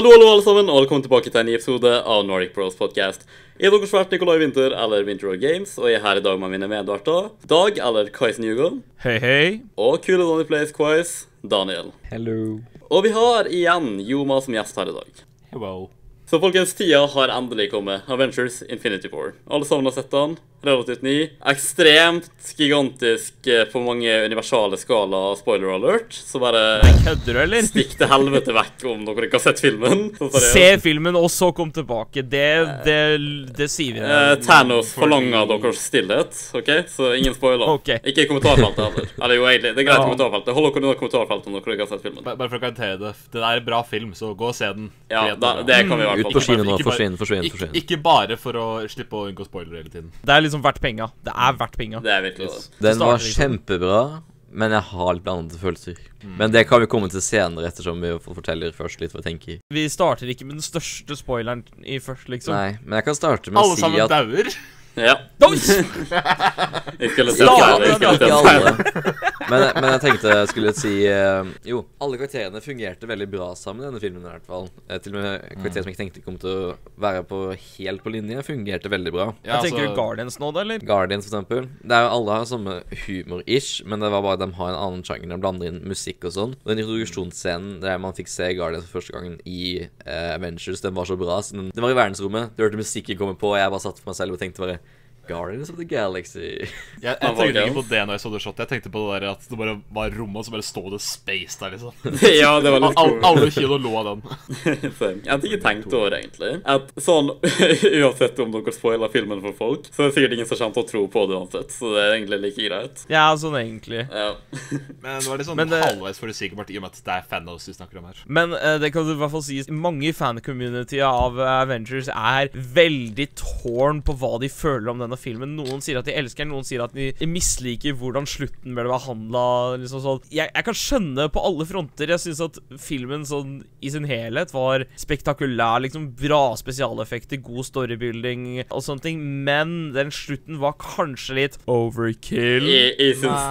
Hallo, hallo, alle sammen, og velkommen tilbake til en ny episode av Nordic Bros Podcast. Jeg er deres vert Nikolai Winther, eller Winter of Games, og jeg er her i dag med mine medverter. Dag, eller Kais Newgold, Hei, hei. og kule Donny Plays Quiz, Daniel. Hello. Og vi har igjen Joma som gjest her i dag. Hello. Så folkens, tida har endelig kommet. Avengers Infinity War. Alle sammen har sett den. Relativt ny. Ekstremt gigantisk eh, på mange universale skala, spoiler alert. Så bare Kødder du, eller? stikk til helvete vekk om dere ikke har sett filmen. Se filmen, og så kom tilbake. Det, det, det sier vi. Eh, Thanos forlanger deres stillhet, OK? Så ingen spoiler. Okay. Ikke i kommentarfeltet heller. Eller jo, egentlig. Det er greit i Ja. kommentarfeltet. Hold dere unna kommentarfeltet når dere ikke har sett filmen. Bare bare for å garantere det. Det er en bra film, så gå og se den. Ja, da, det kan vi hvert Ut på kino nå. Forsvinn, forsvinn, forsvinn. ikke bare for å slippe å unngå spoiler hele tiden. Det er liksom verdt penga. Det er verdt penga. Den var liksom. kjempebra, men jeg har litt blandede følelser. Men det kan vi komme til senere, ettersom vi forteller først litt hva jeg tenker. Vi starter ikke med den største spoileren i først, liksom. Nei, men jeg kan starte med å si at Alle sammen Oi! Ja, Ikke alle. Men, men jeg tenkte jeg skulle si eh, Jo, alle karakterene fungerte veldig bra sammen i denne filmen. i hvert fall Eh, Til og med karakterer som jeg tenkte kom til å være på helt på linje, fungerte veldig bra. Ja, Jeg tenker altså, du Guardians nå, da, eller? Guardians, for eksempel. Det er jo Alle har samme humor-ish, men det var bare de har en annen sjanger. De blander inn musikk og sånn. Den introduksjonsscenen der man fikk se Guardians for første gangen i uh, Avengers, den var så bra. Så den, det var i verdensrommet. Du hørte musikken komme på, og jeg bare satt for meg selv og tenkte bare Guardians of the Galaxy. jeg, jeg tenkte ikke på det når jeg så det shot. Jeg tenkte på det der at det bare var rommet, og så bare sto det space der, liksom. Ja, det var litt Al cool. alle kilo lo av den. Jeg hadde ikke tenkt over egentlig at sånn Uansett om dere spoiler filmen for folk, så er det sikkert ingen som kommer til å tro på det uansett. Så det er egentlig like greit. Ja, sånn egentlig. Ja. Men det var litt sånn Men det- halvveis forutsigbart i og med at det er Thanos vi snakker om her. Men uh, det kan du i hvert fall si Mange i fan-community av eh, Avengers er veldig tårn på hva de føler om denne filmen. Noen sier at de elsker den, noen sier at de misliker hvordan slutten ble behandla. Liksom sånn. jeg, jeg kan skjønne på alle fronter. Jeg syns at filmen sånn i sin helhet var spektakulær. liksom Bra spesialeffekter, god storybuilding og sånne ting. Men den slutten var kanskje litt overkill. Jeg, jeg syns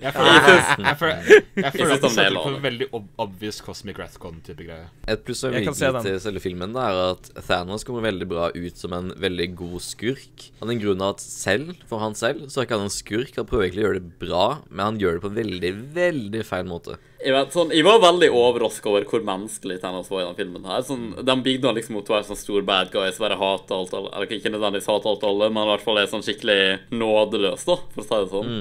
Jeg føler, at det de for det. en veldig ob obvious Cosmic Rathcon-type greie. Et pluss og den. til selve filmen da, er at Thanos kommer veldig bra ut som en veldig god skurk. Av den grunn at selv, for han selv, så er ikke han en skurk. Han prøver egentlig å gjøre det bra, men han gjør det på en veldig, veldig feil måte. Jeg, vet, sånn, jeg var veldig overrasket over hvor menneskelig Thanos var i den filmen. her sånn, De bygde liksom mot å være sånn stor bad guy som bare hater alt alle Eller ikke nødvendigvis hater alt alle, men i hvert fall er sånn skikkelig nådeløs, da, for å si det sånn.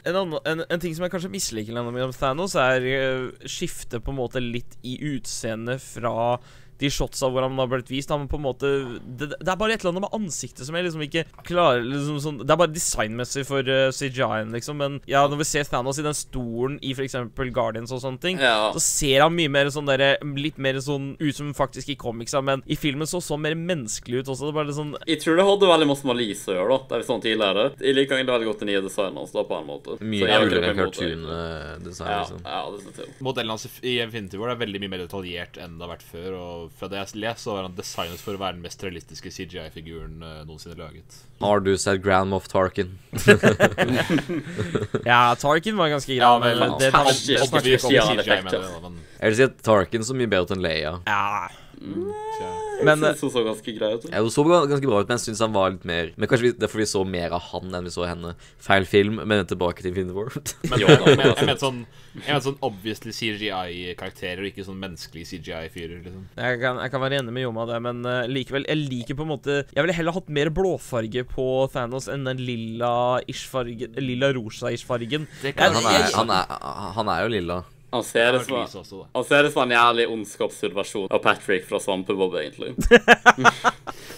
En, annen, en, en ting som jeg kanskje misliker litt med Thanos, er uh, skiftet på en måte litt i utseendet fra de shotsa hvor han har blitt vist. Han på en måte det, det er bare et eller annet med ansiktet som jeg liksom ikke klarer liksom sånn, Det er bare designmessig for uh, CGI-en, liksom. Men ja, når vi ser Thanos i den stolen i f.eks. Guardians og sånne ting, Ja. så ser han mye mer sånn der, litt mer sånn ut som faktisk i comicsa, men i filmen så så mer menneskelig ut også. Det er bare sånn Jeg tror det hadde veldig masse med Lise å gjøre, da. Det er sånn tidligere. Jeg liker egentlig veldig godt den nye designen hans, da, på en måte. Mye Så er kulere cartoon-design, liksom. ja, det er jeg. Modellen hans i Infinity War er veldig mye mer detaljert enn det har vært før. Og fra det jeg lest, så var han designet for å være den mest realistiske CGI-figuren uh, noensinne laget. Har du sett Grand Moff Tarkin? Ja, Tarkin var ganske grei, Ja, men men- det Fantastisk. det det er med det, da, men Jeg vil si at Tarkin så mye bedre enn Leia. Ja, tja. Men Jeg synes hun så ganske grei ut. Jeg så ganske bra ut, men jeg syns han var litt mer Men kanskje vi, det er fordi vi så mer av han enn vi så henne. Feil film, men tilbake til Infinity World. Men Jo, da, jeg, men jeg, mente sånn mente sånn obviously CGI-karakterer, og ikke sånn menneskelige CGI-fyrer. liksom Jeg kan, jeg kan være enig med Joma der, men uh, likevel Jeg liker på en måte Jeg ville heller hatt mer blåfarge på Thanos enn den lilla-ish-fargen Lilla-rosa-ish-fargen. Han, kan- Han er, han er, han er jo lilla. Han ser det som også, han ser det som en jævlig ondskapsfull versjon av Patrick fra Svampebob, egentlig.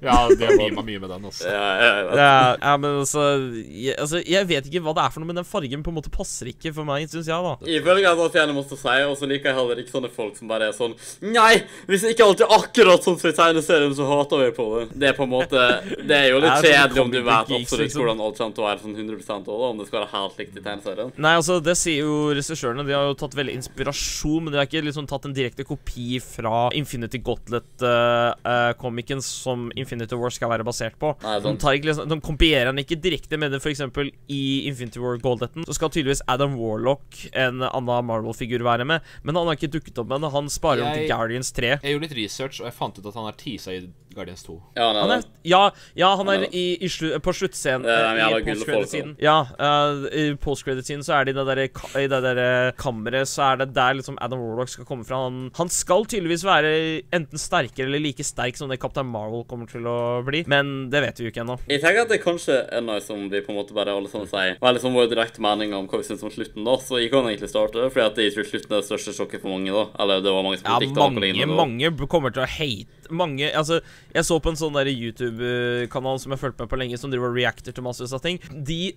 Ja, de har mima mye med den. altså Ja, jeg vet. Ja, ja, men altså jeg, altså jeg vet ikke hva det er for noe, men den fargen på en måte passer ikke for meg, syns jeg, da. Ifølge at jeg gjerne måtte si, og så liker jeg heller ikke sånne folk som bare er sånn Nei, hvis ikke alt er akkurat sånn som i tegneserien, så hater vi på det. Det er på en måte Det er jo litt sånn kjedelig om du vet geeks, absolutt liksom. hvordan alt kommer til å være sånn 100 også, om det skal være helt likt i tegneserien. Nei, altså, det sier jo regissørene. De har jo tatt veldig inspirasjon, men de har ikke liksom tatt en direkte kopi fra Infinity Gauntlet-komikken som Infinity War skal være basert på. Nei, De, sant. tar liksom, de kopierer den ikke direkte men f.eks. i Infinity War Goldetten. Så skal tydeligvis Adam Warlock, en annen Marvel-figur, være med, men han har ikke dukket opp med den. Han sparer om til Guardians 3. Jeg gjorde litt research, og jeg fant ut at han er teasa i Guardians 2. Ja, nei, Han er, ja, ja, han Han er er- i, i slu, på sluttscenen. Er eh, I post-credit-siden Ja, uh, i postcredit-siden så er det i det der, i det der eh, kammeret, så er det der liksom Adam Warlock skal komme fra. Han, han skal tydeligvis være enten sterkere eller like sterk som det Captain Marvel kommer til å bli, men det vet vi jo ikke ennå. Jeg tenker at det kanskje er noe som vi på en måte bare alle sammen sier. Og er liksom vår direkte mening om hva vi syns om slutten, da. Så jeg kan egentlig starte, fordi at jeg tror slutten er det største sjokket for mange, da. Eller det var mange som Ja, han mange, mange kommer til å hate Mange, altså Jeg så på en sånn YouTube-kanal som jeg fulgte med på lenge, som driver og reacter til masse av ting. De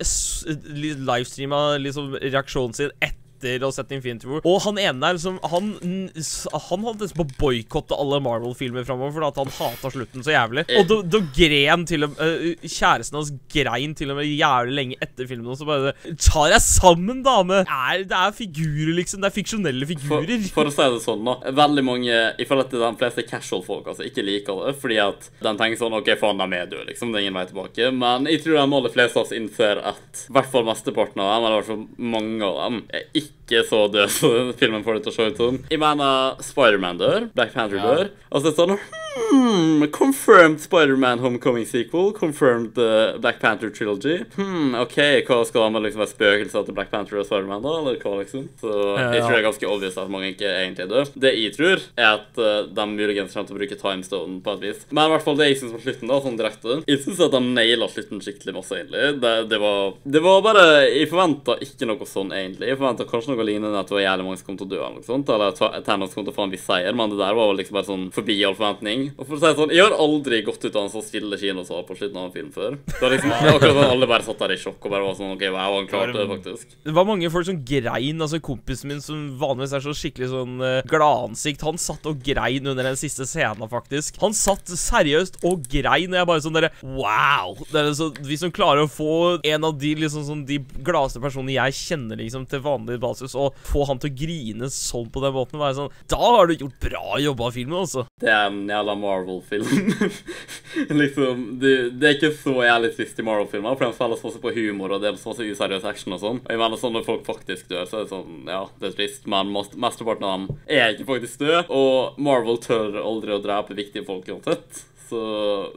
livestreama liksom reaksjonen sin etter å ha sett Infinity War. Og han ene der som Han, han holdt nesten på å boikotte alle Marvel-filmer framover fordi at han hata slutten så jævlig. Og da, da gren til og med Kjæresten hans grein til og med jævlig lenge etter filmen, og så bare Ta deg sammen, dame! Det er, det er figurer, liksom. Det er fiksjonelle figurer. for å si det sånn, da. Veldig mange Jeg føler at de fleste casual-folk altså, ikke liker det, fordi at de tenker sånn OK, faen, de er døde, liksom. Det er ingen vei tilbake. Men jeg tror de aller fleste av oss innser at i hvert fall mesteparten av dem, eller i hvert fall mange av dem, er ikke så død som filmen får det til å se ut som. Jeg mener Spiderman dør, Black Panther Ja. dør, og så er det sånn Hmm, confirmed Spider-Man Homecoming sequel. Confirmed uh, Black Panther trilogy. Hmm, OK, hva skal man liksom være spøkelser til Black Panther og Spider-Man, da? Eller hva, liksom? Så jeg Ja. tror det er ganske obvious at mange ikke egentlig er døde. Det jeg tror, er at uh, de muligens kommer til å bruke timestone på et vis. Men i hvert fall det jeg syns var slutten, da, sånn direkte Jeg syns at de naila slutten skikkelig masse, egentlig. Det, det var Det var bare Jeg forventa ikke noe sånn, egentlig. Jeg forventa kanskje noe lignende at det var jævlig mange som kom til å dø, eller noe sånt. Eller Thanos kom til å få en viss seier, men det der var liksom bare sånn forbi all forventning. Og for å si det sånn, jeg har aldri gått ut av en så stille kinosal på slutten av en film før. Det var liksom det var akkurat sånn alle bare satt der i sjokk og bare var sånn OK, wow, han klarte det faktisk. Det var mange folk som grein. altså Kompisen min som vanligvis er så skikkelig sånn uh, gladansikt, han satt og grein under den siste scenen, faktisk. Han satt seriøst og grein, og jeg bare sånn derre Wow! Det så, hvis hun klarer å få en av de liksom sånn De gladeste personene jeg kjenner liksom til vanlig basis, og få han til å grine sånn på den måten, være sånn Da har du gjort bra jobba av filmen, altså. Det er en jævla Marvel-film. liksom, det, det er ikke så jævlig trist i Marvel-filmer, for de spiller så på humor, og det er så masse useriøs action og sånn. Og jeg mener sånn når folk faktisk dør, så er det sånn, ja, det er trist, men mest- mesteparten av dem er ikke faktisk døde, og Marvel tør aldri å drepe viktige folk uansett. Så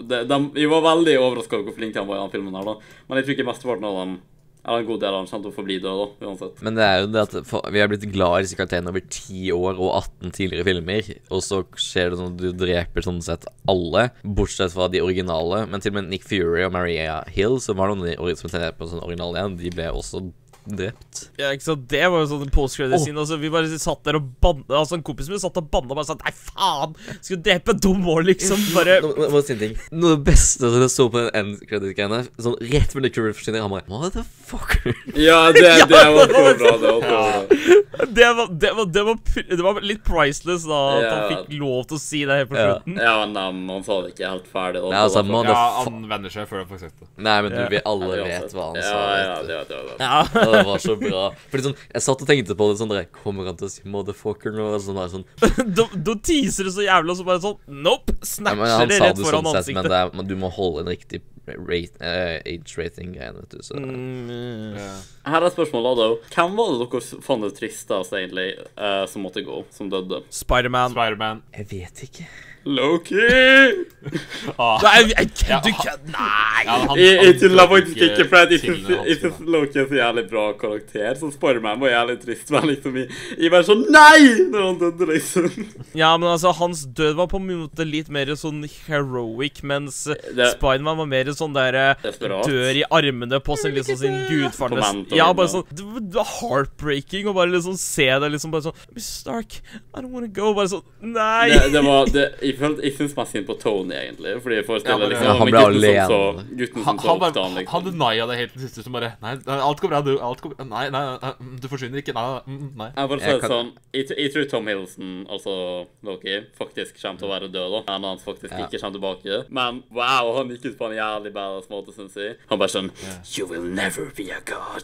det, de, jeg var veldig overraska over hvor flinke de var i den filmen her, da. Men jeg tror ikke mesteparten av dem, eller en god del av dem, kommer til å forbli død, da, uansett. Men det er jo det at vi har blitt glad i disse karakterene over 10 år og 18 tidligere filmer, og så skjer det sånn at du dreper sånn sett alle, bortsett fra de originale. Men til og med Nick Fury og Maria Hill, som var noen av de som tenkte på sånn originale igjen, de ble også drept. Ja, ikke sant? Det var jo sånn post-credit scene. Altså, vi bare satt der og banna Altså, en kompis min satt og banna og bare sa Nei, faen! Skal du drepe dum år, liksom? Bare Nå må si en ting. Noe av det beste som jeg så på den end credit-greiene, sånn rett før Nick forsvinner, han bare Motherfucker. Ja, det, det var så bra, det var det var, det, var, det, var, det var litt priceless, da. At Ja. han fikk lov til å si det helt på Ja. slutten. Ja, men um, han sa det ikke helt ferdig. da. Nei, altså, man- Ja, han vender seg før han får sagt det. Nei, men du, vi alle vet hva han sa. Ja, ja, det, det det. Det var så bra. Fordi sånn, Jeg satt og tenkte på det sånn der, Kommer han til å si 'motherfucker' nå? Sånn, der, sånn. Da, da teaser du så jævlig, og så bare sånn Nope! Snatcher ja, det rett foran sånn sett, men, ansiktet. det er, men du må holde en riktig rate, uh, age rating-greie, vet du. Så. Mm, yeah. Her er spørsmålet, da. Hvem var det dere fant det tristest, egentlig, uh, som måtte gå? Som døde? Spiderman. Spiderman. Jeg vet ikke. Loki! Ah. Nei, jeg, kødder ikke! Nei! Ja, han- Jeg, jeg faktisk ikke, for jeg syns Loki er så jævlig bra karakter. Så Spiderman var jævlig trist. Men liksom, jeg, jeg var sånn Nei! Når han døde, liksom. Ja, men altså, hans død var på en måte litt mer sånn heroic, mens Det- Spiderman var mer sånn der eh, Desperat. Dør i armene på sin liksom sin gudfarnes Ja, bare sånn Det var- heartbreaking å bare liksom se det liksom bare sånn Miss Stark, I don't wanna go. Bare sånn Nei! Det, det var det, Jeg, følte- jeg syns mest synd på Tony, egentlig. Fordi jeg Ja, forestiller men- liksom Ja, han ble alene. som så- Gutten Han, som så han, opp til han, han liksom. denia det helt til siste, som bare Nei, alt går bra, du. Alt går. Nei, nei, nei, du forsvinner ikke. Nei, nei, mm. Jeg, bare sier sånn, jeg, jeg tror Tom Hiddleston, altså Loki, faktisk kommer til å være død. da. Han hans faktisk Ja. ikke kommer tilbake. Men wow, han gikk ut på en jævlig badass måte, syns jeg. Han bare sånn You will never be a god.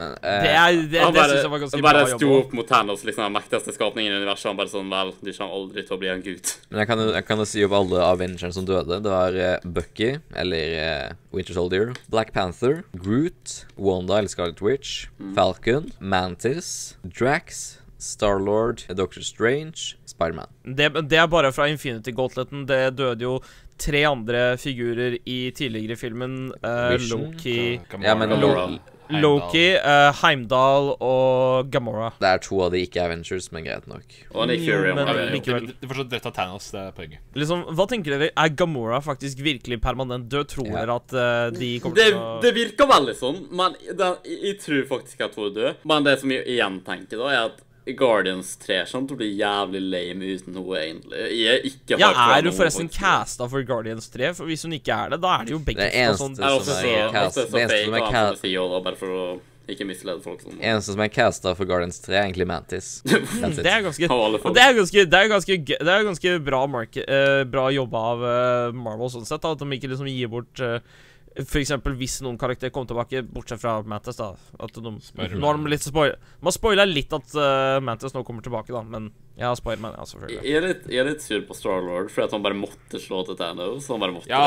Men, eh, Det, er, det, Han det bare, syns jeg var ganske bare bra sto opp mot Thanos, liksom den mektigste skapningen i universet. Han bare sånn Vel, du kommer aldri til å bli en gud. Men jeg kan, jeg kan si opp alle Avengers som døde. Det var eh, Bucky, eller eh, Winter Soldier, Black Panther, Groot, Wanda eller Scarlet Witch, Falcon, Mantis, Drax, Starlord, Doctor Strange, Spiderman. Det, det er bare fra Infinity Gauntleten. Det døde jo tre andre figurer i tidligere filmen. Uh, Loki, Ja, men Gamora. Heimdall. Loki uh, Heimdall og Gamora. Det er to av de ikke Avengers, men greit nok. Og Nick Jo, Fury. men er- likevel. Du, du får drept av Thanos, det er poenget. Liksom, Hva tenker dere? Er Gamora faktisk virkelig permanent død? Tror Ja. dere at uh, de kommer Det, til å det virker veldig sånn, men den, jeg tror faktisk at hun er død. Men det som jeg igjen tenker, da, er at Guardians 3 kommer til å bli jævlig lame uten henne, egentlig. Jeg er ikke Ja, Er hun forresten casta for Guardians 3? For Hvis hun ikke er det, da er det jo begge Det to eneste sånn Det er også som er cast- så det eneste som er han cast- som sier da, bare for å ikke mislede folk sånn. Eneste som er casta for Guardians 3, er egentlig Mantis. Det er ganske det er ganske, det er ganske, det er ganske bra, market, eh, bra jobba av uh, Marvel sånn sett. Da, at de ikke liksom gir bort uh, Eksempel hvis noen karakter kommer tilbake, bortsett fra Mantis, da. At de, nå har de litt spoil, Man spoila litt at uh, Mantis nå kommer tilbake, da, men ja, Spiderman, ja, selvfølgelig. Jeg er litt, jeg er litt sur på Starlord fordi at han bare måtte slå til Thanos. Han bare måtte. Ja!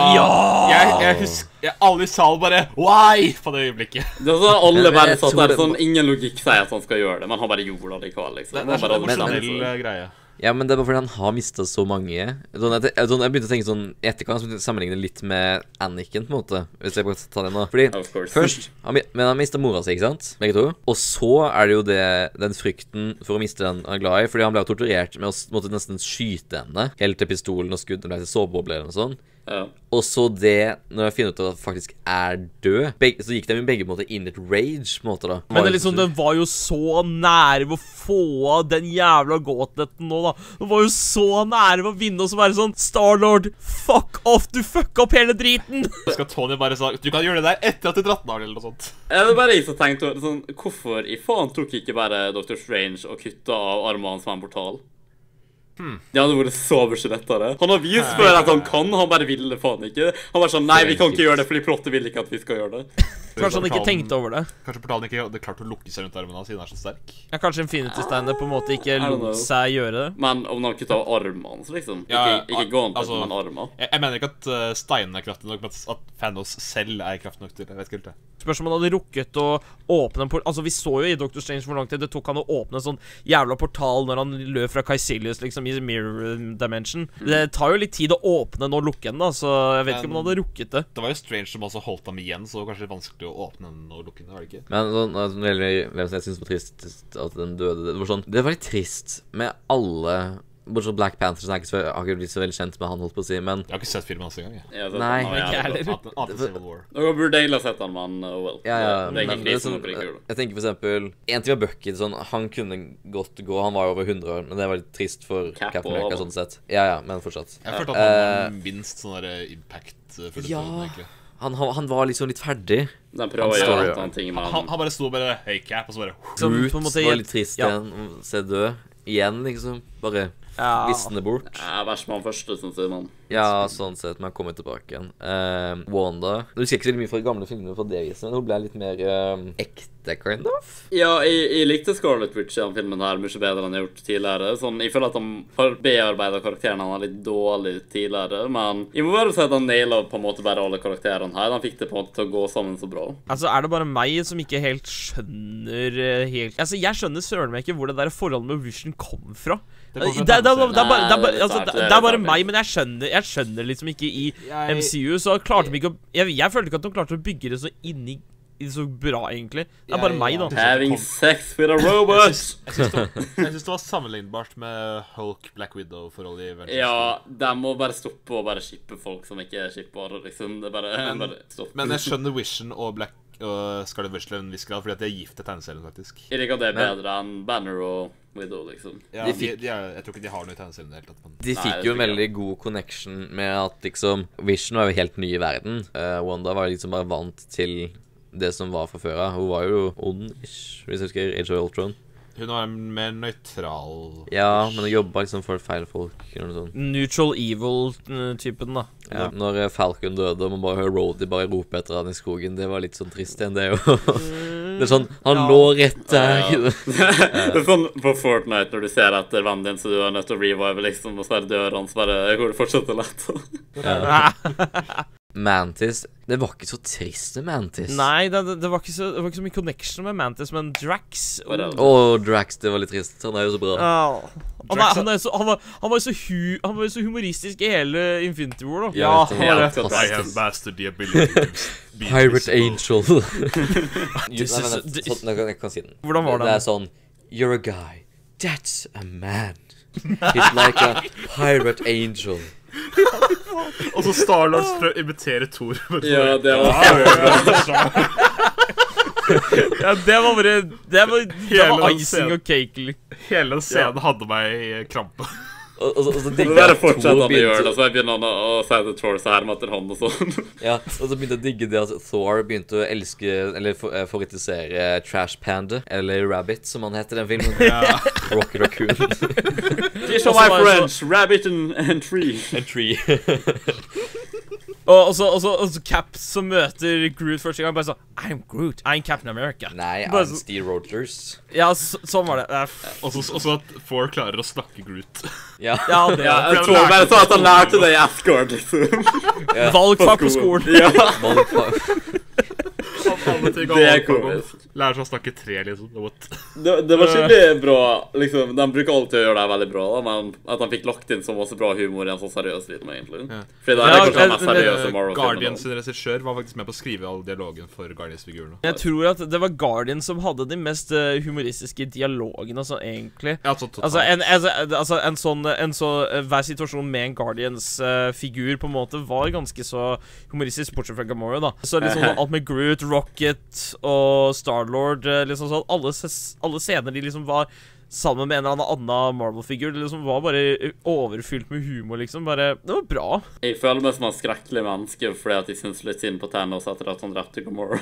Jeg, jeg husker jeg, Alle i salen bare Why? På det øyeblikket. Det er Alle bare satt der sånn Ingen logikk sier at han skal gjøre det, men han bare gjorde det likevel. liksom. Det, det er sånn emosjonell eh, greie. Ja, men det er bare fordi han har mista så mange. Sånn, jeg, jeg, begynte å tenke sånn I etterkant sammenligne litt med Anakin, på en måte. Hvis jeg bare tar det nå. Fordi først han, Men han mista mora si, ikke sant? Begge to. Og så er det jo det den frykten for å miste den han er glad i. Fordi han ble jo torturert med å måtte nesten skyte henne helt til pistolen og skuddene ble til såpebobler eller noe sånt. Ja. Og så det, når jeg finner ut at han faktisk er død begge, Så gikk de begge måter inn i et rage, på en måte, da. Men det er liksom, den var jo så nære ved å få av den jævla gåtletten nå, da. Den var jo så nære ved å vinne, og så være sånn Starlord, fuck off! Du fucka opp hele driten! Skal Tony bare sa Du kan gjøre det der etter at du dratt den av, eller noe sånt. Er det bare jeg som tenkte sånn Hvorfor i faen tok ikke bare Dr. Strange og kutta av armene hans med en portal? Det hadde vært så beslett av det. Han har vist før at han kan, han bare ville faen ikke. Han var sånn Nei, vi kan ikke gjøre det fordi plottet vil ikke at vi skal gjøre det. Kanskje han ikke tenkte over det. Kanskje portalen ikke hadde klart å lukke seg rundt armene hans siden han er så sterk. Ja, Kanskje Infinity-standet på en måte ikke lot seg gjøre det. Men om han kutta armene hans, liksom. Ja, Ikke, ikke gående, altså- men armene. Jeg, jeg mener ikke at uh, steinene er kraftig nok, men at- Fanos Thanos selv er kraftig nok til det. Jeg vet ikke helt det. Spørs om han hadde rukket å åpne en port... Altså, vi så jo i Doctor Strange hvor lang tid det tok han å åpne en sånn jævla portal når han løp fra Kaisilius, liksom, i Mirror Dimension. Det tar jo litt tid å åpne den og lukke den, da, så jeg vet ikke om han hadde rukket det. Det var jo Strange som også holdt ham igjen, så kanskje vanskelig å åpne den og lukke den. var det ikke? Men sånn, altså, når det gjelder hvem som jeg syns var trist at den døde Det var sånn Det var litt trist med alle Bortsett fra Black Panther, som jeg ikke har ikke blitt så veldig kjent med han, holdt på å si, men Jeg har ikke sett filmen hans engang. jeg. Sett Nei, ikke er- heller. Dere burde egentlig ha sett han, men oh well. Ja, ja, det, er ikke er sånn, ikke det. Jeg tenker for eksempel En ting var Bucket, Sånn, han kunne godt gå. Han var jo over 100 år, men det var litt trist for Cap og- America sånn sett. Ja, ja, men fortsatt. Jeg følte at han var minst sånn der impact uh, for Ja. egentlig. Han, han, var liksom litt ferdig. Den prøver å Han gjøre et annet ting, med Han, han bare sto bare høy cap, og så bare måte var litt trist ja. igjen. Se død igjen, liksom. Bare Ja. visne bort. Jeg er verst med han første, syns jeg. Men Ja, sånn sett, men kommer tilbake igjen. Uh, Wanda Du husker ikke så mye fra gamle filmer for det viset, men hun ble litt mer uh, ekte, kind of. ja, jeg, jeg likte Scarlet Witch i den filmen her mye bedre enn jeg har gjort tidligere. Sånn, Jeg føler at han har bearbeida karakterene han litt dårlig tidligere, men jeg må bare si at han naila på en måte bare alle karakterene her. Han fikk det på en måte til å gå sammen så bra. Altså, Er det bare meg som ikke helt skjønner eh, helt Altså, Jeg skjønner søren meg ikke hvor det der forholdet med Vision kom fra. Det Det, er bare- altså, det, det er bare meg, men jeg skjønner, jeg skjønner liksom ikke i Jeg- MCU Så klarte de ikke å jeg, jeg følte ikke at de klarte å bygge det så inni så bra, egentlig. Det er bare meg, da. Having sex with a robot! Jeg syns det, var sammenlignbart med Hulk Black Widow-forholdet i Avengers. Ja, de må bare stoppe å bare shippe folk som ikke er shippbare, liksom. Det bare, bare stopp. Men jeg skjønner Vision og Black og Scarlet Witch til en viss grad, fordi at de er gift til tegneserien, faktisk. Jeg liker at det er bedre enn Banner og Widow, liksom. Ja, De de fikk- de er, jeg tror ikke de har noe i tegneserien i det hele tatt. Men De fikk Nei, jo en veldig jeg god connection med at liksom Vision var jo helt ny i verden. Uh, Wanda var liksom bare vant til det som var fra før av. Hun var jo ond-ish, hvis jeg husker Age of Ultron. Hun var mer nøytral. Ja, men hun jobba liksom for feil folk. Eller noe sånt. Neutral evil-typen, da. Ja. Når eh, Falcon døde og man bare hører Rhodey bare rope etter han i skogen, det var litt sånn trist igjen, det jo. Det er sånn Han lå rett der. Det er sånn på Fortnite når du ser etter vennen din, så du er nødt til å revive, liksom, og så er det dør han, så bare går det fortsatt lett. Mantis Det var ikke så trist med Mantis. Nei, det, det, var ikke så, det var ikke så mye connection med Mantis, men Drax Å, oh, Drax, det var litt trist. Han er jo så bra. Ja. Han, er, han, er så, han, var, han, var så hu, han var jo så humoristisk i hele Infinity War, da. Ja, han var det. I have mastered the ability Pirate. Angel. Nei, men, sånn, jeg, kan, si den. Hvordan var Det Det er sånn You're a guy. That's a man. He's like a pirate angel. Og så Starlord prøver å imitere Thor. Ja, det var Ja, det var bare Det var, det var icing scenen. og cake. Hele den scenen hadde meg i krampe. Og, og, og så Det digger jeg at Thor han gjør da, så jeg begynner han å, å si til Thor så herme etter han og sånn. Ja, og så begynte jeg å digge det at Thor begynte å elske Eller favorittisere eh, favoritisere Trash Panda, eller Rabbit, som han heter i den filmen. Rocket Raccoon. These are my friends, Rabbit and, and Tree. And tree. Og og så og så- og så Cap som møter Groot første gang, bare sånn I'm Groot. I'm Captain America. Nei, Bare I'm så- Steve Rogers. Ja, så, sånn var det. Ja, Og så at Thor klarer å snakke Groot. Ja. Ja, det Ja, jeg tror bare så at han lærte det i Asgard, liksom. valgfag på skolen. Ja, Motherfucker. Alle ting det er komisk. Lærer seg å snakke tre, liksom. Det, det var skikkelig bra. liksom De bruker alltid å gjøre det veldig bra, da, men at de fikk lagt inn så masse bra humor i en sånn seriøs film, egentlig. Fordi det er Ja, kanskje den eh, mest seriøse Eh, Marvel-filmen. Guardians sin regissør var faktisk med på å skrive all dialogen for Guardians-figurene. Jeg tror at det var Guardian som hadde de mest eh, humoristiske dialogene, altså, egentlig. Ja, så. Altså, en, altså, altså, en sånn en så, eh, Hver situasjon med en Guardians-figur på en måte var ganske så humoristisk, bortsett fra Gamora, da. Så liksom alt med Groot, Rocket og Starlord eh, liksom sånn, alle, alle scener de liksom var sammen med en eller annen Marvel-figur. Det liksom var bare eh, overfylt med humor, liksom. Bare Det var bra. Jeg føler meg som en skrekkelig menneske fordi at jeg syns litt synd på Thanos etter at han drepte Gamora.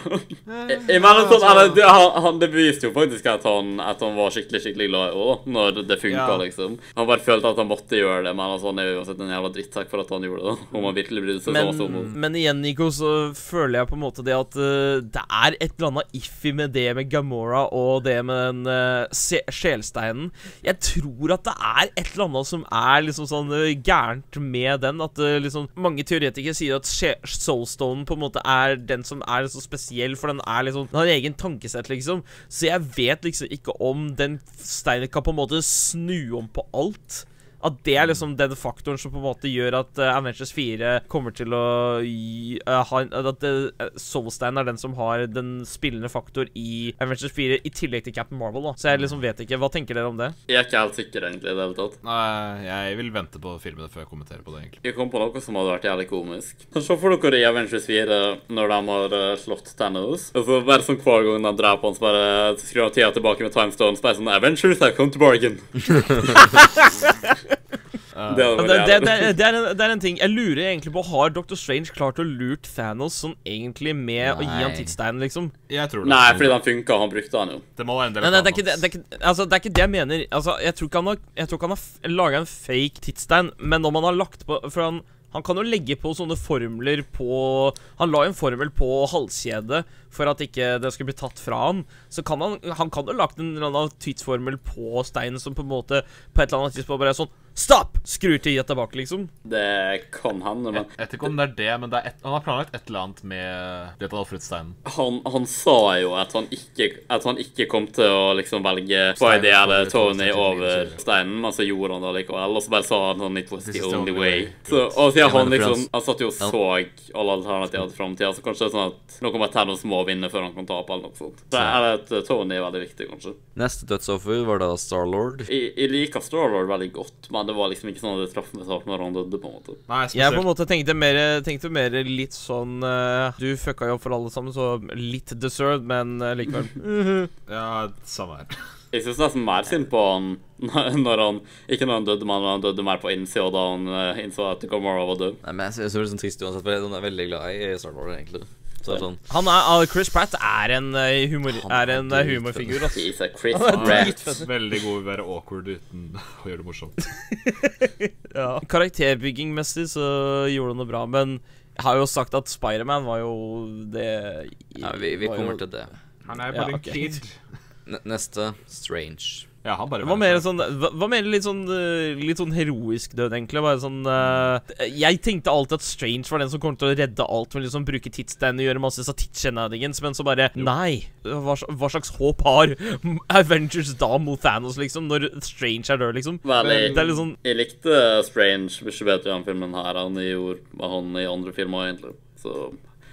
Jeg- jeg mener sånn, eller, det, han, han, det beviste jo faktisk at han, at han var skikkelig skikkelig glad i henne, når det funka, Ja. liksom. Han bare følte at han måtte gjøre det, men altså, han er uansett en jævla drittsekk for at han gjorde det. Om han virkelig brydde seg så Men, om men igjen, Nico, så føler jeg på en måte det at uh, det er et eller annet iffy med det med Gamora og det med den uh, sjelsteinen. Jeg tror at det er et eller annet som er liksom sånn eh, gærent med den. At eh, liksom mange teoretikere sier at Soulstone på en måte er den som er så spesiell, for den er liksom Den har en egen tankesett, liksom. Så jeg vet liksom ikke om den steinen kan på en måte snu om på alt. At det er liksom den faktoren som på en måte gjør at uh, Avengers 4 kommer til å gi, eh, ha en, At uh, Soulstein er den som har den spillende faktor i Avengers 4, i tillegg til Captain Marvel. da Så jeg liksom vet ikke. Hva tenker dere om det? Jeg er ikke helt sikker, egentlig, i det hele tatt. Nei, jeg vil vente på filmene før jeg kommenterer på det, egentlig. Jeg kom på noe som hadde vært jævlig komisk. Se for dere i Avengers 4 når de har eh, slått Thanos. Og så bare sånn hver gang de dreper han, så bare skrur han tida tilbake med time stones. Bare sånn Avengers I come to bargain. det Det, det, er, en, det er en ting Jeg lurer egentlig på Har Dr. Strange klart å lurt Thanos sånn egentlig med å gi han Nei. tidssteinen, liksom? Jeg tror det. Nei, fordi den funka. Han brukte den jo. Det må være en del av nei, det er ikke det, det, er ikke, altså, det er ikke det jeg mener. Altså, jeg tror ikke han har, jeg tror ikke han har laga en fake tidsstein, men om han har lagt på For han, han kan jo legge på sånne formler på Han la en formel på halskjedet for at ikke det skulle bli tatt fra han. Så kan han Han kan jo lagt en eller annen tidsformel på steinen som på en måte På et eller annet tidspunkt bare er sånn Stopp! Skrur tida tilbake, liksom. Det kan hende, men Jeg vet ikke om det er det, men det er et, han har planlagt et eller annet med det til Alfred Steinen. han, han sa jo at han ikke At han ikke kom til å liksom velge Spidey eller Tony over steinen, men så gjorde han det likevel. Og så bare sa han sånn It was the only only way. Så, og siden Ja, han liksom Han satt jo og så alle alternativene til framtida, så kanskje det er sånn at noe med Thanos må vinne før han kan tape, eller noe sånt. Så det at Tony er veldig viktig, kanskje. Neste dødsoffer var da Starlord. Jeg, jeg liker Starlord veldig godt, men det var liksom ikke sånn at det traff meg så hardt når han døde, på en måte. Nei, Jeg på en måte tenkte mer, tenkte mer litt sånn uh, Du fucka jo opp for alle sammen, så litt deserved, men uh, likevel. Ja, samme her. Jeg syns nesten mer synd på han når han Ikke når han døde, men når han døde mer på innsida, da han uh, innså at Gamora var død. Nei, men jeg synes det er sånn trist uansett, for jeg er veldig glad i Starlord, egentlig. Så det er sånn Han er, Chris Pratt er en, eh, humor, Han er er en eh, humorfigur, altså. Jesus Chris Han er Pratt. Veldig god i å være awkward uten å gjøre det morsomt. Ja. Karakterbyggingmessig så gjorde han det bra, men jeg har jo sagt at Spiderman var jo det Ja, vi, vi kommer jo, til det. Han er Ja, bare ok. en kid. N neste Strange. Ja, han bare Hva mer sånn hva mer litt sånn eh, Litt sånn heroisk død, egentlig? Bare sånn uh, Jeg tenkte alltid at Strange var den som kom til å redde alt med liksom bruke tidsstein og gjøre masse tidsgenadings, men så bare Nei. Hva, hva slags håp har Avengers da mot Thanos, liksom? Når Strange er død, liksom? Veldig. Det er litt sånn Jeg likte Strange mye bedre i den filmen her enn jeg gjorde med han i andre filmer, egentlig. Så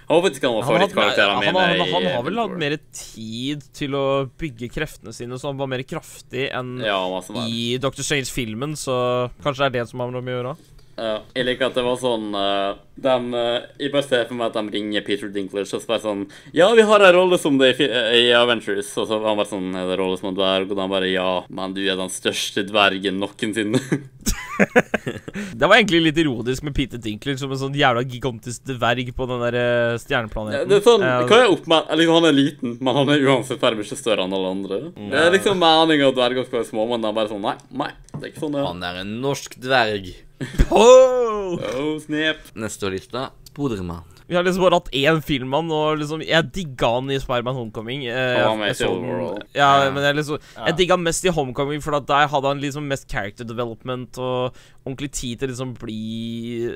han var han, favorittkarakterene han, mine. han, i han har vel hatt mer tid til å bygge kreftene sine, så han var mer kraftig enn Ja, i Dr. Strange-filmen, så kanskje det er det som har med å gjøre? Ja, jeg liker at det var sånn uh, de, uh, Jeg bare ser for meg at de ringer Peter Dinklage og spør sånn Ja, vi har en rolle som det i, i Avengers. Og så var han bare sånn Er det rolle som en dverg? Og de bare Ja, men du er den største dvergen noensinne. Det var egentlig litt ironisk med Peter Dinkler som en sånn jævla gigantisk dverg på den der eh, Ja, stjerneplaneten. det er sånn, hva er opp med liksom, Han er liten, men han er uansett bare mye større enn alle andre. Det er liksom meninga at dverger skal være små, men det er bare sånn Nei, nei, det er ikke sånn det er. Han er en norsk dverg. oh! Oh, snap. Neste på lista Spodermann. Vi har liksom bare hatt én film av og liksom Jeg digga han i Spiderman Homecoming. Eh, jeg så den- Ja, men jeg liksom Jeg digga mest i Homecoming, for at der hadde han liksom mest character development og ordentlig tid til liksom bli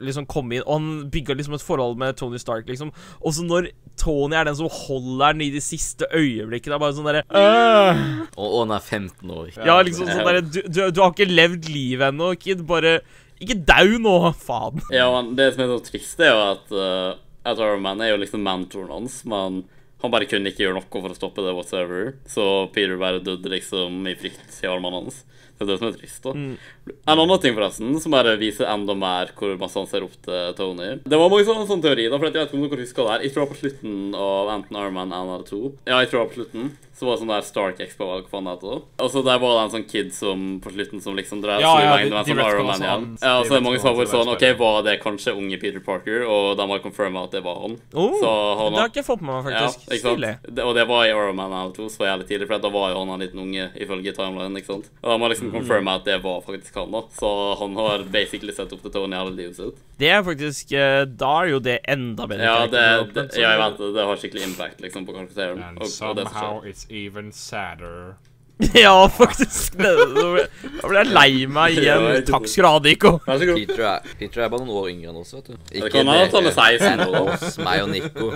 Liksom komme inn. Og han bygga liksom et forhold med Tony Stark, liksom. Og så når Tony er den som holder den i de siste øyeblikkene, er bare sånn derre «Åh!» Og, og han er 15 år. Ja, liksom sånn derre du, du, du har ikke levd livet ennå, kid. Bare Ikke dau nå, faen. Ja, men det som er så trist, er jo at uh, at Iron Man er jo liksom mentoren hans, men han bare kunne ikke gjøre noe for å stoppe det whatsoever. Så Peter bare døde liksom i frykt i armene hans. Det er det som er trist, da. En annen ting, forresten, som bare viser enda mer hvor masse han ser opp til Tony. Det var mange sånne, sånne teorier, da, for jeg vet ikke om dere husker det her. Jeg tror det var på slutten av enten Iron Man 1 eller 2. Ja, jeg tror det var på slutten. Så var det sånn der Stark Expo, hva faen det heter. Og så der var det en sånn kid som på slutten som liksom drev Ja, ja, de- de Iron Man igjen. Ja, og så det er mange som har vært sånn OK, var det kanskje unge Peter Parker? Og de har confirma at det var han. Oh, Så han det har ikke fått med meg, faktisk. ja, ikke sant? Det, og det var i Iron Man 1 2 så jævlig tidlig, for da var jo han en liten unge ifølge timeline. ikke sant? Og de har liksom confirma at det var faktisk han, da. Så han har basically sett opp til Tony hele livet sitt. Det er faktisk eh, Da er jo det enda bedre. Ja, det, det, ja, jeg vet det. Det har skikkelig impact liksom på karakteren. Og, og det som skjer. It's even sadder. ja, faktisk. Nå ble jeg lei meg igjen. ikke Takk skal du ha, Nico. Peter er, Peter er bare noen år yngre enn oss, vet du. Det kan han er 16 enn oss, meg og Nico.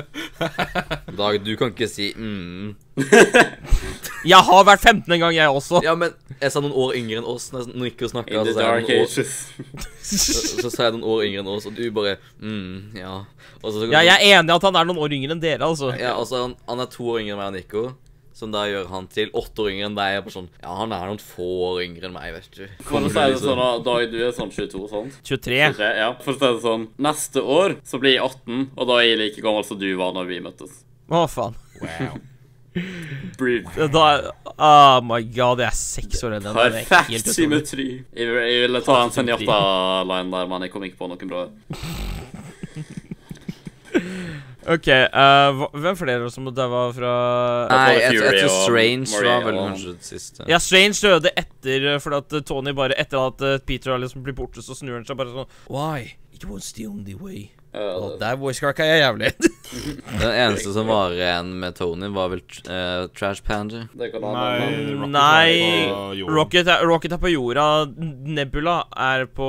Dag, du kan ikke si mm. Jeg har vært 15 en gang, jeg også. Ja, men jeg sa noen år yngre enn oss når Nico snakka. In the Så, år- så, så sa jeg noen år yngre enn oss, og du bare mm, ja. Så, Ja, jeg er enig i at han er noen år yngre enn dere, altså. Ja, altså, han, han er to år yngre enn meg og Nico. Som da gjør han til åtte år yngre enn deg. Er bare sånn, ja, han er noen få år yngre enn meg, vet du. Kan du si det sånn, da, Dag, du er sånn 22, sant? 23. Kanskje, Ja, for å si det sånn. Neste år så blir jeg 18, og da er jeg like gammel som du var når vi møttes. Å, faen. Wow. Breathe. Da Oh my god, jeg er seks år eldre er Perfekt symmetri. Jeg, jeg ville ta en Senjata-line der, men jeg kom ikke på noen bra. OK, Uh, hvem flere som daua fra Nei, etter jeg, jeg tror Strange var vel kanskje det siste. Ja, Strange døde etter eh, fordi at Tony bare Etter at eh, Peter har liksom blitt borte, så snur han seg bare sånn Why? It was the only way. Uh, Og der voice crack er jeg jævlig. Den eneste som var igjen med Tony, var vel uh, Trash Panda. Nei. Rocket Nei. Rocket er, Rocket er på jorda. Nebula er på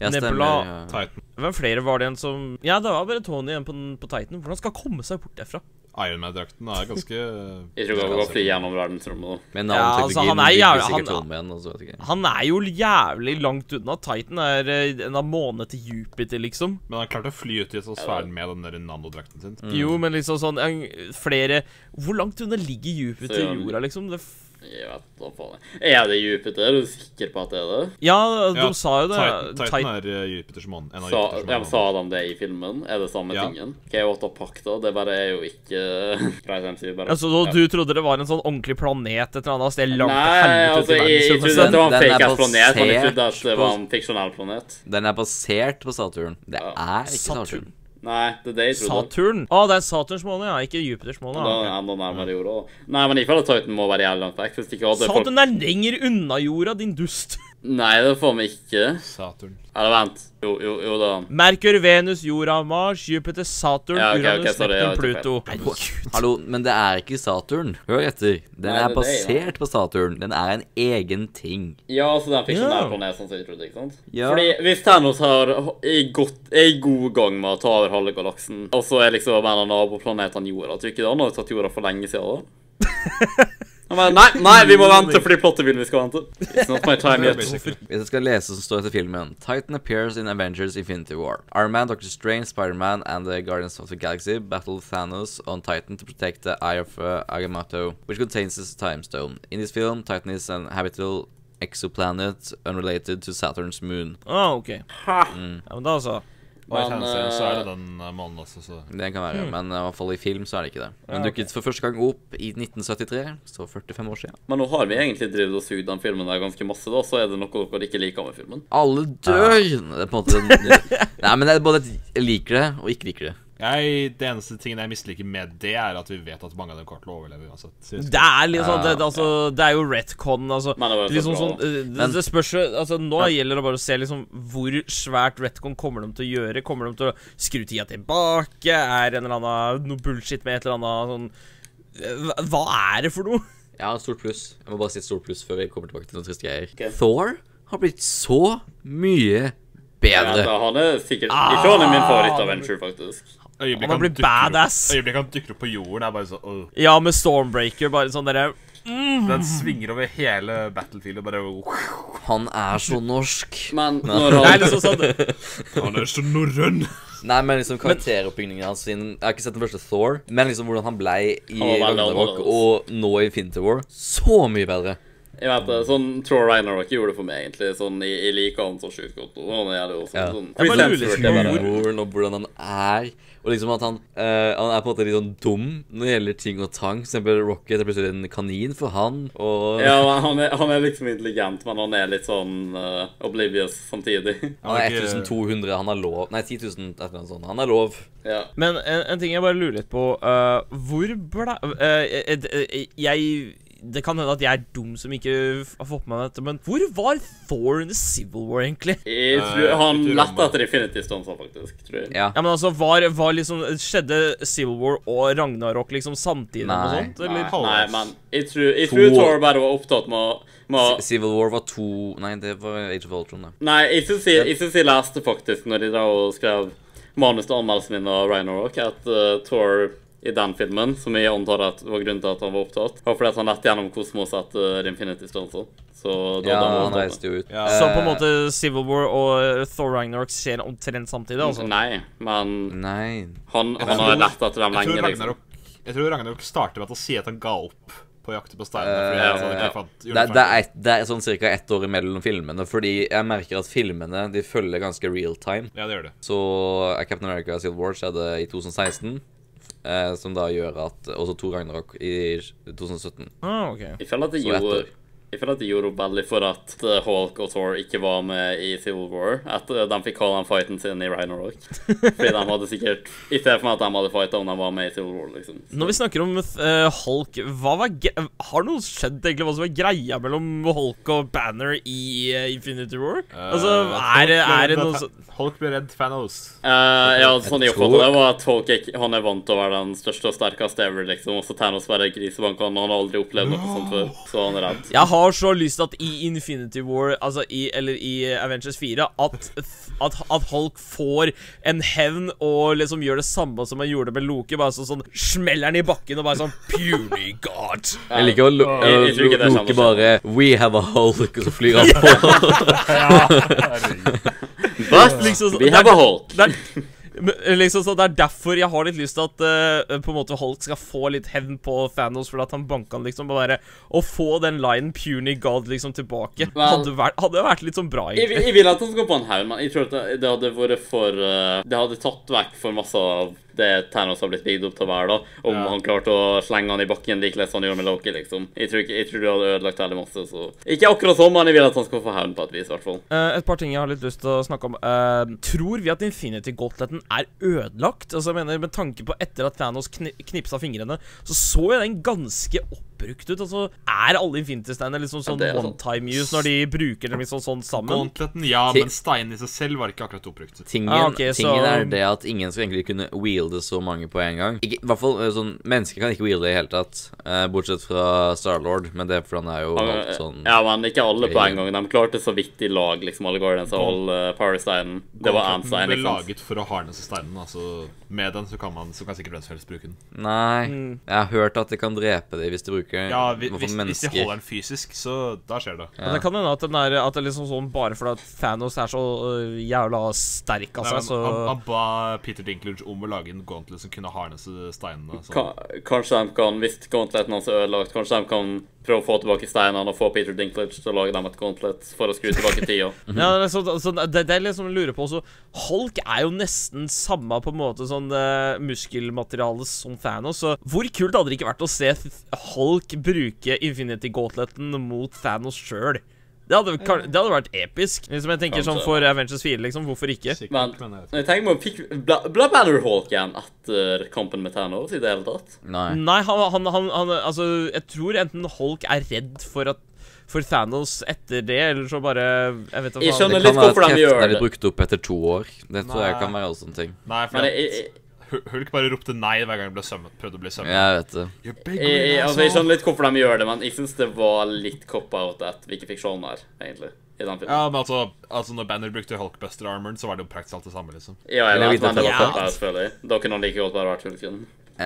Ja, stemmer. Nebula Ja. Hvem flere var det igjen som Ja, det var bare Tony igjen på, på Titan. Hvordan skal han komme seg bort derfra? Ironman-drakten er ganske Jeg tror han kan fly gjennom verdensrommet. Med Ja, altså, han er jævlig- han, han- igjen. Og så vet jeg ikke. Han er jo jævlig langt unna. Titan er eh, en av månene til Jupiter, liksom. Men han klarte å fly ut i atmosfæren med den der nanodrakten sin. Mm. Jo, men liksom sånn en, Flere Hvor langt unna ligger Jupiter i jorda, liksom? Det Jeg vet da faen. Er det Jupiter? Er du sikker på at det er det? ja, de Ja, sa jo det. Titan, Titan er eh, Jupiters mann. En av Sa, Jupiters ja, sa de det i filmen? Er det samme Ja. tingen? The fuck, da? Det bare er jo ikke Greit, bare Altså, ja. Du trodde det var en sånn ordentlig planet et eller annet sted langt Nei, helvete altså, jeg, jeg trodde at det var en Den- den fake er ass planet, men jeg trodde at det var en fiksjonell planet. Den er basert på Saturn. Det Ja. er ikke Saturn. Saturn. Nei, det er det jeg trodde. Saturn? Å, det er Saturns måne, ja. Ikke Jupiters måne. Ja. det enda nærmere jorda. Nei, men jeg føler at Titan må være jævlig langt vekk. Hvis ikke hadde folk Saturn er lenger unna jorda, din dust. Nei, det får vi ikke. Saturn. Eller vent. Jo, jo, jo da. Merkur, Venus, jorda, Mars, Jupiter, Saturn, Ja, okay, Uranus, okay, sorry, Neptun, Pluto. Hallo, men det er ikke Saturn. Hør etter. Den Nei, er er basert på Saturn. Den er en egen ting. Ja, altså den fiksjonære Ja. planeten som jeg trodde, ikke sant? Ja. Fordi hvis Thanos har er, godt, er i god gang med å ta over halve galaksen, og så er liksom en av naboplanetene jorda, tror ikke det han har tatt jorda for lenge siden da? Han bare, nei, nei, vi må vente fordi plottet vil vi skal vente. It's not my time yet. Hvis jeg skal lese som står etter filmen Titan appears in Avengers Infinity War. Iron Doctor Strange, Spider-Man and the Guardians of the Galaxy battle Thanos on Titan to protect the Eye of uh, Agamotto, which contains the Time Stone. In this film, Titan is an habitable exoplanet unrelated to Saturn's moon. Ah, OK. Ha. Ja, men da så. I Men, tegneserien så er det eh, den mannen også, så Det kan være, men i hvert fall i film så er det ikke det. Men Ja, dukket for første gang opp i 1973, så 45 år siden. Men nå har vi egentlig drevet og sugd den filmen der ganske masse, da, så er det noe dere ikke liker med filmen. Alle dør! Det er på en måte Nei, men det er både at jeg liker det og ikke liker det. Jeg, Det eneste tingen jeg misliker med det, er at vi vet at mange av dem kommer til å overleve uansett. Det er litt sånn det, altså, det er jo retcon, altså. Men det Liksom sånn, eh, det, det spørs jo altså, Nå gjelder det bare å se liksom hvor svært retcon kommer de til å gjøre. Kommer de til å skru tida tilbake? Er en eller annen noe bullshit med et eller annet sånn eh, hva, hva er det for noe? Et stort pluss. Jeg må bare si et stort pluss før vi kommer tilbake til noen triste greier. Okay. Thor har blitt så mye Ja, bedre. da, han er sikkert Ikke han er min favoritt-adventure, faktisk. Øyeblikket Han blir blitt opp- badass. Øyeblikket han dukker opp på jorden, er bare sånn uh. Ja, med Stormbreaker, bare sånn derre Den svinger over hele battlefield og bare Han er så norsk. Men når Det er liksom sånn Han er så norrøn! Nei, men liksom karakteroppbyggingen hans sin Jeg har ikke sett den første Thor, men liksom hvordan han blei i Han Ragnarok og nå i Infinity War. Så mye bedre. Jeg vet det, sånn Thor Ragnarok gjorde det for meg, egentlig. Sånn, Jeg, jeg liker han så sjukt godt. Og han er det sånn, Ja. sånn Jeg bare lurer liksom er Humoren og hvordan han er. Og liksom at han uh, Han er på en måte litt sånn dum når det gjelder ting og tang. For eksempel Rocket er plutselig en kanin for han, og Ja, han er, han er liksom intelligent, men han er litt sånn uh, oblivious samtidig. Han er 1200, han har lov Nei, 10 000, et eller annet sånt. Han har lov. ja. Men en, en ting jeg bare lurer litt på uh, Hvor ble eh, Jeg Det kan hende at jeg er dum som ikke har fått med meg dette, men hvor var Thor under Civil War, egentlig? Jeg tror Han lette etter Infinity Stones, faktisk. tror jeg. Ja. Ja, men altså, var, var liksom Skjedde Civil War og Ragnarok liksom samtidig? Nei, og sånt, Nei, eller? nei, men jeg tror, jeg tror Thor bare var opptatt med å Civil War var to Nei, det var Age of Ultron, da. Nei, jeg syns jeg, jeg, synes jeg leste faktisk, når de da skrev manus til anmeldelsen min av Ragnarok, at uh, Thor i den filmen, som jeg antar at var grunnen til at han var opptatt, var fordi at han lette gjennom kosmos etter Infinity Stones. også. Så da Ja, da han reiste jo ut. Ja. Så på en Eh, måte Civil War og Thor Ragnarok skjer omtrent samtidig? altså Nei, men Nei. han, han tror- har lett etter dem Jeg tror lenge, liksom. Ragnarok Jeg tror Ragnarok starter med at han sier at han ga opp på jakten på steinene. Uh, ja, fant Det, er- det, er et, det er sånn ca. ett år imellom filmene, fordi jeg merker at filmene de følger ganske real time. Ja, det gjør det. Så Captain America Civil War skjedde i 2016, eh, som da gjør at Også to Ragnarok i 2017. Ah, ok. Jeg føler at det gjorde jeg føler at det gjorde veldig for at eh, Hulk og Thor ikke var med i Civil War. At eh, de fikk ha den fighten sin i Ragnarok. Fordi de hadde sikkert I stedet for at de hadde fighta om de var med i Civil War, liksom. Når vi snakker om uh, Hulk, hva var ge har noe skjedd egentlig hva som er greia mellom Hulk og Banner i uh, Infinity War? altså, Eh, er det, er det noe sånn Hulk ble redd Thanos. Eh, ja, sånn jeg tror- det, var at Hulk ikke, han er vant til å være den største og sterkeste ever, liksom. Og så Thanos bare grisebanker han, han har aldri opplevd noe sånt før. Så han er redd. Jeg har så lyst til at i Infinity War, altså i, eller i Avengers 4, at, at, at Hulk får en hevn og liksom gjør det samme som han gjorde med Loke. Bare sånn, sånn smeller han i bakken og bare sånn Puny God. Jeg liker å er Loke bare We have a Hulk, og så flyr han på. But Liksom, we have a Hulk. Det er, men, liksom, så det er derfor jeg har litt lyst til at uh, på en måte Hulk skal få litt hevn på Thanos fordi at han banka han liksom. Bare Å få den linen 'Puny God' liksom tilbake Men, hadde, vært, hadde vært litt sånn bra, Jeg, egentlig. jeg vil at han skal på en haug, men jeg tror at det, det hadde vært for uh, Det hadde tatt vekk for masse av det Thanos har blitt bygd opp til å være, da. Om Ja. han klarte å slenge han i bakken like som han gjorde med Loki, liksom. Jeg tror, ikke, jeg tror det hadde ødelagt veldig masse, så Ikke akkurat sånn, men jeg vil at han skal få hevn på et vis, i hvert fall. Uh, et par ting jeg har litt lyst til å snakke om. Uh, tror vi at Infinity Gauntleten er ødelagt? Altså, jeg mener, Med tanke på etter at Thanos kn knipsa fingrene, så så jo den ganske brukt ut. Altså, Er alle Infinity-steinene liksom sånn det er one time use når de bruker dem liksom sånn sammen? Gauntleten, ja, men steinen i seg selv var ikke akkurat oppbrukt. Tingen, Ah, ok, så- er det at ingen skal egentlig kunne wielde så mange på en gang. Ikke, I hvert fall eh, sånn Mennesker kan ikke wielde i det hele tatt, eh, bortsett fra Starlord, men det er fordi han er jo alt sånn Ja, men ikke alle på en gang. De klarte så vidt i lag, liksom, alle Guardians og alle Power-steinen. Det var én stein. Den ble laget for å harnesse steinen. Altså, med den så kan, man, så kan sikkert hvem som helst bruke den. Nei, Mm. jeg har hørt at de kan drepe dem hvis de bruker Ja, vi- hvis, hvis de holder den fysisk, så da skjer det. Men det kan hende at, den er, at det er liksom sånn bare fordi at Thanos er så uh, jævla sterk av seg, så han, han ba Peter Dinklage om å lage en gauntlet som kunne harnesse steinene. Så. Ka- Kanskje de kan, hvis gauntleten hans er ødelagt, kanskje de kan prøve å få tilbake steinene og få Peter Dinklage til å lage dem et gauntlet for å skru tilbake tida. Ja, det, er så, så det, det er liksom jeg lurer på også Hulk er jo nesten samme på en måte sånn uh, muskelmateriale som Thanos. Så hvor kult hadde det ikke vært å se Hulk bruke Infinity Gauntleten mot Thanos sjøl? Det hadde, det hadde vært episk. Liksom jeg tenker sånn For Avengers 4, liksom. Hvorfor ikke? Sikkert, Men men jeg ikke. jeg tenker meg, fikk Ble ble Banner Hawk igjen etter kampen med Thanos i det hele tatt? Nei. Nei, han, han, han, han Altså, jeg tror enten Hulk er redd for at For Thanos etter det, eller så bare Jeg vet da Jeg faen. skjønner Det litt kan være hvorfor at de kreftene gjør er litt det. brukt opp etter to år. Det tror jeg kan være en sånn ting. Nei, for Men jeg, jeg, Hulk bare ropte nei hver gang han ble sømmet, prøvde å bli sømmet. Jeg vet det. Jeg, jeg, altså, jeg skjønner litt hvorfor de gjør det, men jeg syns det var litt cop-out at vi ikke fikk se der, egentlig. I den filmen. Ja, men altså, altså Når Banner brukte Hulkbuster-armoren, så var det jo praktisk alt det samme. liksom Ja, jeg vet, men det var det var cop-out, føler jeg. Da kunne han like godt bare vært Hulken.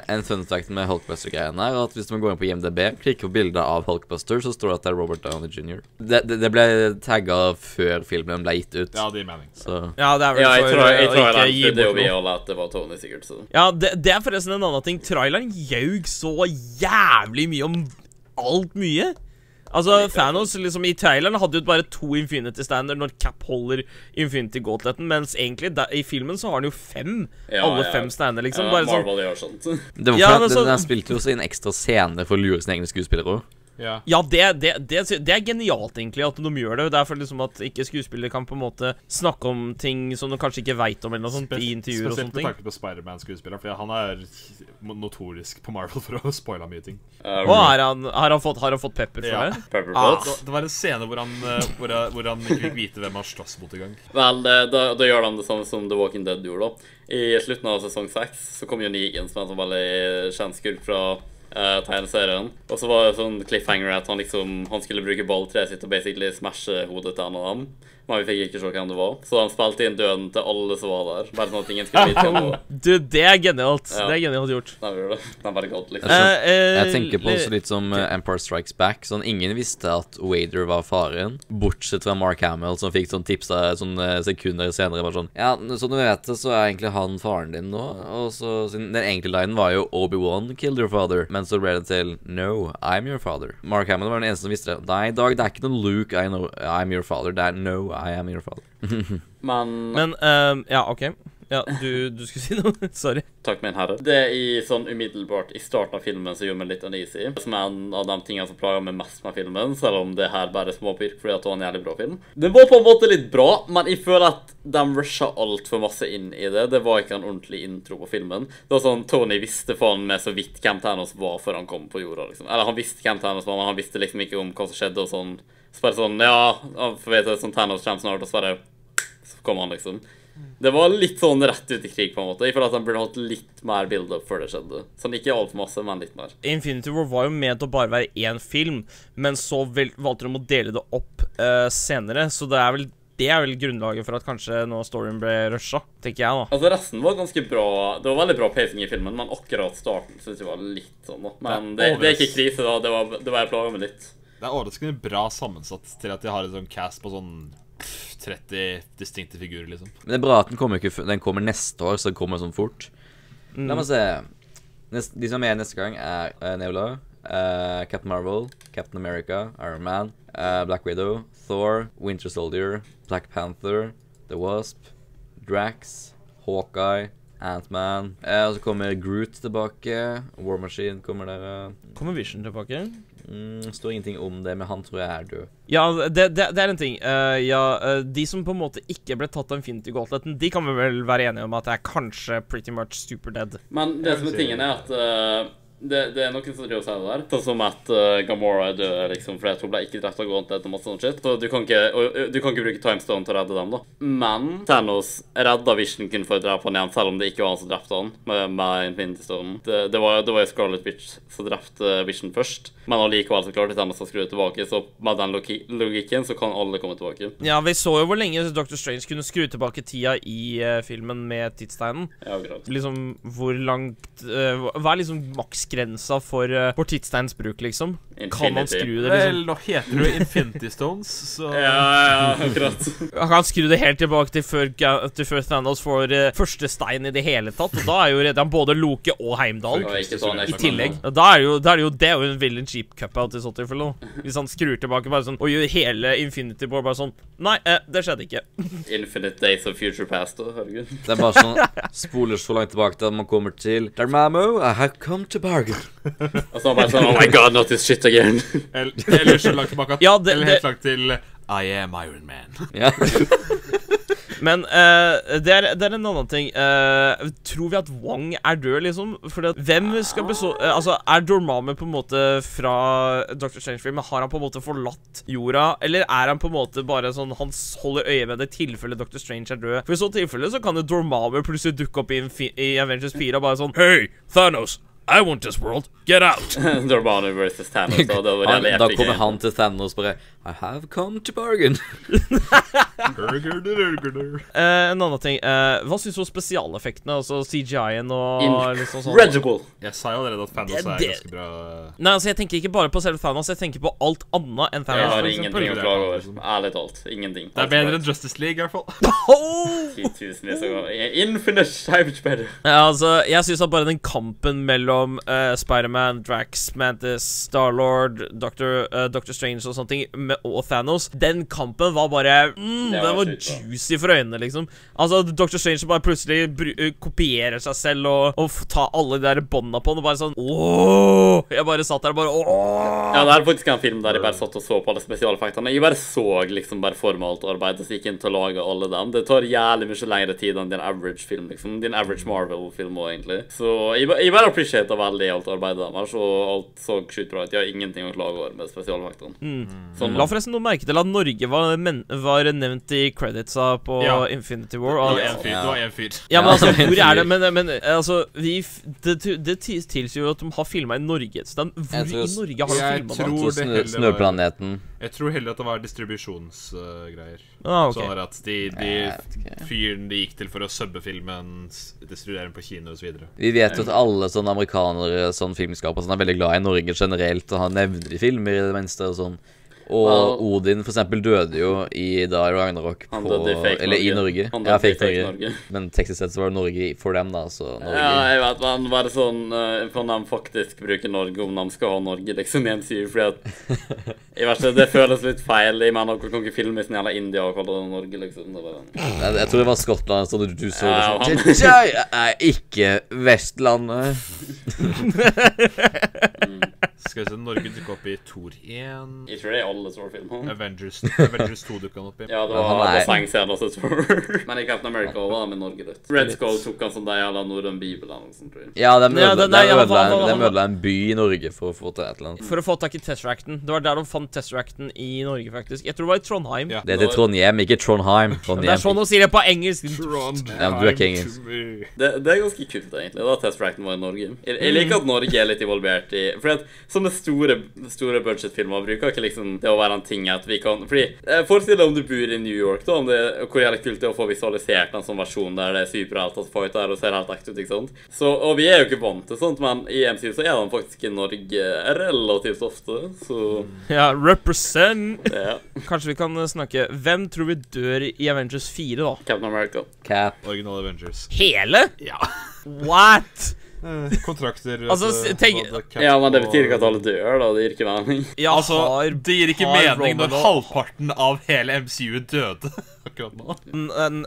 En- fun fact med Hulkbuster-greien er at hvis man går inn på IMDb, klikker på bildet av Hulkbuster, så står det at det er Robert Downey jr. Det, det, det ble tagga før filmen ble gitt ut. Ja, det gir mening. Så Ja, det er vel Ja, jeg for tror, jeg tror å ikke gi bort noe. alle at det var Tony, sikkert. Så. Ja, det, det er forresten en annen ting. Traileren ljaug så jævlig mye om alt mye. Altså, Thanos liksom i traileren hadde jo bare to Infinity Stander når Cap holder Infinity Gauntleten, mens egentlig da, i filmen så har han jo fem. Ja, alle ja. fem stander, liksom. Ja, bare sånn Marvel gjør sånt. det var Ja, for ja, at så- den, den spilte jo også inn ekstra scener for å lure sine egne skuespillere òg. Ja. Ja, det, det, det, det er genialt, egentlig, at de gjør det. Det er for liksom at ikke skuespillere kan på en måte snakke om ting som de kanskje ikke veit om, eller noe sånt, i intervjuer og Spesielt sånne med ting. tanke på Spiderman-skuespilleren, for han er notorisk på Marvel for å spoile mye ting. Uh, Og har han, har, han fått, har han fått pepper for Ja. det? Pepper Ah. Det, det var en scene hvor han, eh, hvor, han- hvor han ikke fikk vite hvem han slåss mot engang. Vel, da, da gjør de det samme som The Walking Dead gjorde. da. I slutten av sesong seks så kom jo Negan, som er en sånn veldig kjent skurk fra eh, tegneserien. Og så var det sånn cliffhanger at han liksom Han skulle bruke balltreet sitt og basically smashe hodet til en av dem. Men vi fikk ikke se hvem det var. Så han spilte inn døden til alle som var der. Bare sånn at ingen skulle vite hvem det var. Du, det er genialt. Ja. Det er genialt gjort. De gjorde det. er bare godt, liksom. Jeg Eh, eh, Jeg tenker på også litt som eh, Empire Strikes Back. Sånn, Ingen visste at Wader var faren, bortsett fra Mark Hamill, som fikk sånn tipsa sånne sekunder senere. Bare sånn Ja, som du vet det, så er egentlig han faren din nå. Og så Den egentlige linen var jo Obi-Wan killed your father, men så ble det til No, I'm your father. Mark Hamill var den eneste som visste det. Nei, Dag, det er ikke noen Luke, I know, I'm your father. Det er No, I am your father. Men Men um, Ja, OK. Ja, du, du skulle si noe? Sorry. Takk, min herre. Det er i sånn umiddelbart i starten av filmen som gjorde meg litt uneasy. Som er en av de tingene som plager meg mest med filmen, selv om det her bare er småpirk fordi at det var en jævlig bra film. Den var på en måte litt bra, men jeg føler at de rusha altfor masse inn i det. Det var ikke en ordentlig intro på filmen. Det var sånn Tony visste faen meg så vidt hvem Thanos var før han kom på jorda, liksom. Eller han visste hvem Thanos var, men han visste liksom ikke om hva som skjedde og sånn. Så bare sånn Ja, for vet du, sånn Thanos kommer snart, og så bare Så kom han, liksom. Det var litt sånn rett ut i krig, på en måte. Jeg føler at de burde hatt litt mer build-up før det skjedde. Sånn ikke altfor masse, men litt mer. Infinity War var jo ment å bare være én film, men så vel, valgte de å dele det opp uh, senere, så det er vel det er vel grunnlaget for at kanskje nå storyen ble rusha, tenker jeg, da. Altså, resten var ganske bra. Det var veldig bra pacing i filmen, men akkurat starten syns jeg var litt sånn, da. Men det, det er ikke krise, da. Det var, det var jeg plaga med litt. Det er overraskende bra sammensatt til at de har en sånn cast på sånn 30 distinkte figurer, liksom. Men det er bra at den kommer, ikke, den kommer neste år, så den kommer sånn fort. La meg se. Nest, de som er med neste gang, er uh, Nebula, uh, Captain Marvel, Captain America, Iron Man, uh, Black Widow, Thor, Winter Soldier, Black Panther, The Wasp, Drax, Hawkeye, Ant-Man. Eh, og så kommer Groot tilbake. War Machine kommer der. Kommer Vision tilbake? Mm, står ingenting om det, men han tror jeg er død. Ja, det, det, det er en ting. Uh, ja, uh, de som på en måte ikke ble tatt av Infinity Gauntletten, de kan vi vel være enige om at det er kanskje pretty much super dead. Men det som er tingen, er at eh, det, det er noen som driver det der. Sånn som at uh, Gamora er død liksom, fordi hun ble ikke drept av Gauntlet og masse sånn shit. Så du kan, ikke, og, du kan ikke bruke Timestone til å redde dem, da. Men Thanos redda Vision kun for å drepe han igjen, selv om det ikke var han som drepte han med, med Infinity Stone. Det, det, var, det var jo Scarlet Witch som drepte Vision først, men allikevel så klarte Thanos å skru tilbake. Så med den logikken så kan alle komme tilbake. Ja, vi så jo hvor lenge Dr. Strange kunne skru tilbake tida i uh, filmen med tidstegnen. Ja, akkurat. Liksom, hvor langt uh, Hva er liksom maksgrensa for, for tidstegns bruk, liksom? Kan man skru det, Vel, liksom? nå heter det jo Infinity Stones, så Ja, ja, akkurat. Han kan skru det helt tilbake til før, til før Thanos får uh, første stein i det hele tatt. Og da er jo redder han både Loke og ikke sånn I tillegg. Og Da er jo, da er det jo, det er jo en villain cheap cup-out i så tilfelle. Hvis han skrur tilbake bare sånn og gjør hele Infinity War bare sånn Nei, eh, det skjedde ikke. Infinite Days of Future Past, da. Herregud. Det er bare sånn Spoler så langt tilbake til at man kommer til Dermamo, I have come to bargain. Og så er bare sånn Oh my god, not this shit again. Eller, eller så langt tilbake at Ja, det- Eller helt langt til I am Iron Man. Ja. Men uh, det, er, det er en annen ting. Uh, tror vi at Wong er død, liksom? Fordi at hvem skal beså... Uh, Altså, er Dormammu på en måte fra Dr. Strange-film? Har han på en måte forlatt jorda? Eller er han på en måte bare sånn Han holder øye med det i tilfelle Dr. Strange er død? For i så tilfelle så kan jo Dormammu plutselig dukke opp i, i Avengers 4 og bare sånn Hey, Thanos! I want this world. Get out! Dormano versus Thanos, da. Han, da kommer han til Thanos bare I have come to bargain. uh, en annen ting. Uh, hva syns du om spesialeffektene? Altså CGI-en og liksom sånn? Incredible! Jeg sa jo allerede at Thanos Det- er ganske bra. Nei, altså jeg tenker ikke bare på selve Thanos, jeg tenker på alt annet enn Jeg har ingenting å klage over. Ærlig talt. Ingenting. Det er bedre enn Justice League, i hvert fall. Oh! Titusenvis av ganger. Infinite better. Ja, altså, jeg syns at bare den kampen mellom uh, Spiderman, Drax, Mantis, Starlord, Doctor, Uh, Doctor Strange og sånne ting, og Thanos Den kampen var bare mm, Den var var juicy for øynene, liksom. Altså, Doctor Strange bare plutselig uh, kopierer seg selv og, og tar alle de der bånda på den, og bare sånn Ååå! Jeg bare satt der og bare Ååå! Ja, det er faktisk en film der jeg bare satt og så på alle spesialeffektene. Jeg bare så liksom bare for meg alt arbeidet som gikk inn til å lage alle dem. Det tar jævlig mye lengre tid enn din average film, liksom. Din average Marvel-film òg, egentlig. Så jeg, jeg bare appreciater veldig alt arbeidet deres, og alt så sjukt bra ut. Jeg har ingenting å klage over med spesialeffektene. Sånn, La forresten noe merke til at Norge var, men, var nevnt i creditsa på Ja. Infinity War. Det Og, var én fyr. Det var én fyr. Ja, men altså, hvor er det? Men, men altså, vi Det, det tilsier jo at de har filma i Norge et sted. Hvor i Norge har de filma tror- det? Så Snøplaneten. Jeg tror heller at det var distribusjonsgreier. Ah, okay. Sånn at de, de fyren de gikk til for å subbe filmen, distribuerer distribuere den på kino osv. Vi vet jo at alle sånne amerikanere sånn filmskapere sånn, er veldig glad i Norge generelt, og har nevner i filmer i det minste og sånn. Og well, Odin for eksempel døde jo i da Ragnarok Han på døde i fake Eller i Norge. Han Ja, døde i fake fake Norge. Norge. Men teknisk sett så var det Norge for dem, da, så Norge Ja, jeg vet, men bare sånn uh, For de faktisk bruker Norge om de skal ha Norge liksom i en syv, fordi at Jeg vet ikke, det føles litt feil. Jeg mener, dere kan ikke filme i sånn jævla India og kalle det Norge, liksom. Det bare jeg, jeg tror det var Skottland, så du, du så Ja, det han- sånn Dette er ikke Vestlandet. Skal vi se, Norge dukka opp i Tor 1. Jeg tror det er alle Thor-filmene. Avengers, Avengers 2 dukka opp i. Ja, det han var er- bassengscenen også, tror jeg. Men i Captain America var de med Norge rødt. Red Skull tok han som de jævla norrøn bibel eller noe sånt, tror jeg. Ja, de Ja, ødela, ja, han- han- en- han- de ødela en by i Norge for å få til et eller annet. For å få tak i Tesseracten. Det var der de fant Tesseracten i Norge, faktisk. Jeg tror det var i Trondheim. Ja. Det heter Trondheim, ikke Trondheim. Trondheim. Det er sånn å sier det på engelsk. Ja, du er ikke engelsk. Det, det er ganske kult, egentlig, da Test-Tracten var i Norge. Jeg, jeg liker at Norge er litt involvert i For at sånne store, store budsjettfilmer bruker ikke liksom det å være en ting at vi kan Fordi eh, Forestill deg om du bor i New York, da, om det, hvor jævlig kult det er å få visualisert en sånn versjon der det er superhelter som fighter og ser helt ekte ut, ikke sant? Så, og vi er jo ikke vant til sånt, men i MCU så er de faktisk i Norge relativt ofte, så Ja, represent. ja. Kanskje vi kan eh, snakke Hvem tror vi dør i Avengers 4, da? Captain America. Cap. Original Avengers. Hele? Ja. What? Kontrakter Altså, vet du, s- tenk- Ja, men det betyr ikke at alle dør, da. Det gir ikke mening. Ja, Altså, har det gir ikke mening når halvparten av hele MCU døde akkurat nå.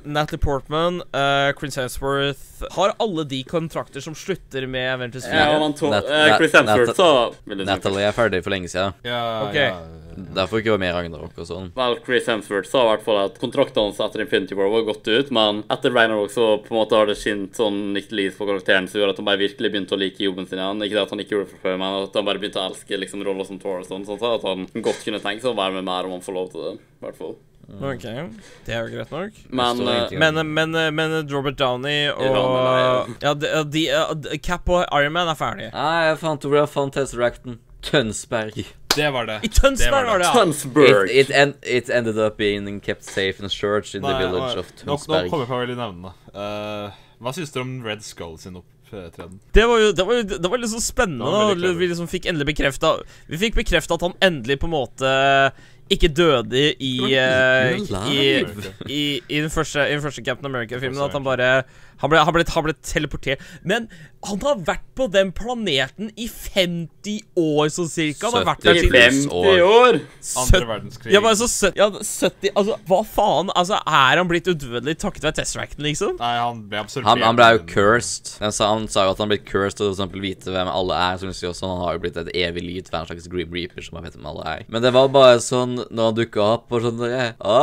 Natalie Portman, uh, Chris Hemsworth Har alle de kontrakter som slutter med Avengers 4? Ja, man to, Nat- eh, Chris Hemsworth si- Natalie er ferdig for lenge siden. Ja, okay. ja. Derfor ikke var med i Ragnarok og sånn. Vel, Chris Hemsworth sa i hvert fall at kontrakten hans etter Infinity War var gått ut, men etter Ragnarok så på en måte har det skint sånn nytt lys på karakteren som gjør at han bare virkelig begynte å like jobben sin igjen. Ikke det at han ikke gjorde det fra før, men at han bare begynte å elske liksom roller som Thor og sånn. Sånn at han godt kunne tenke seg å være med mer om han får lov til det. I hvert fall. Ok, det er jo greit nok. Men Men, men, men Robert Downey og Ja, de, de, de, Cap og Iron Man er ferdige. Nei, jeg fant hvor jeg fant Tesseracten. Tønsberg. Det var det. I Tønsberg var det, ja! Tønsberg. It, it, en, it ended up being kept safe in a church in the village nå- of Nå, nå kommer jeg på veldig nevnene. Uh, hva syns dere om Red Skull sin opptreden? Det var jo det var, det var sånn spennende. Det var. Vi liksom fikk endelig bekrefta Vi fikk bekrefta at han endelig på en måte ikke døde i uh, i, i, i, i, den første, I den første Captain America-filmen. At han bare han ble, han, ble, han ble teleportert. Men han har vært på den planeten i 50 år, sånn cirka. Han har vært der 70 I siden 50 år! Andre verdenskrig. ja, men altså, 70, ja, 70 Altså, hva faen? Altså, Er han blitt udødelig takket være Tesseracten, liksom? Nei, han ble absorbert. Han, han ble jo cursed. Han sa, han sa jo at han ble cursed og for eksempel vite hvem alle er. Så vil også Han har jo blitt et evig lyd for en slags Grim Reaper som han vet hvem alle er. Men det var bare sånn når han dukka opp og sånn Å,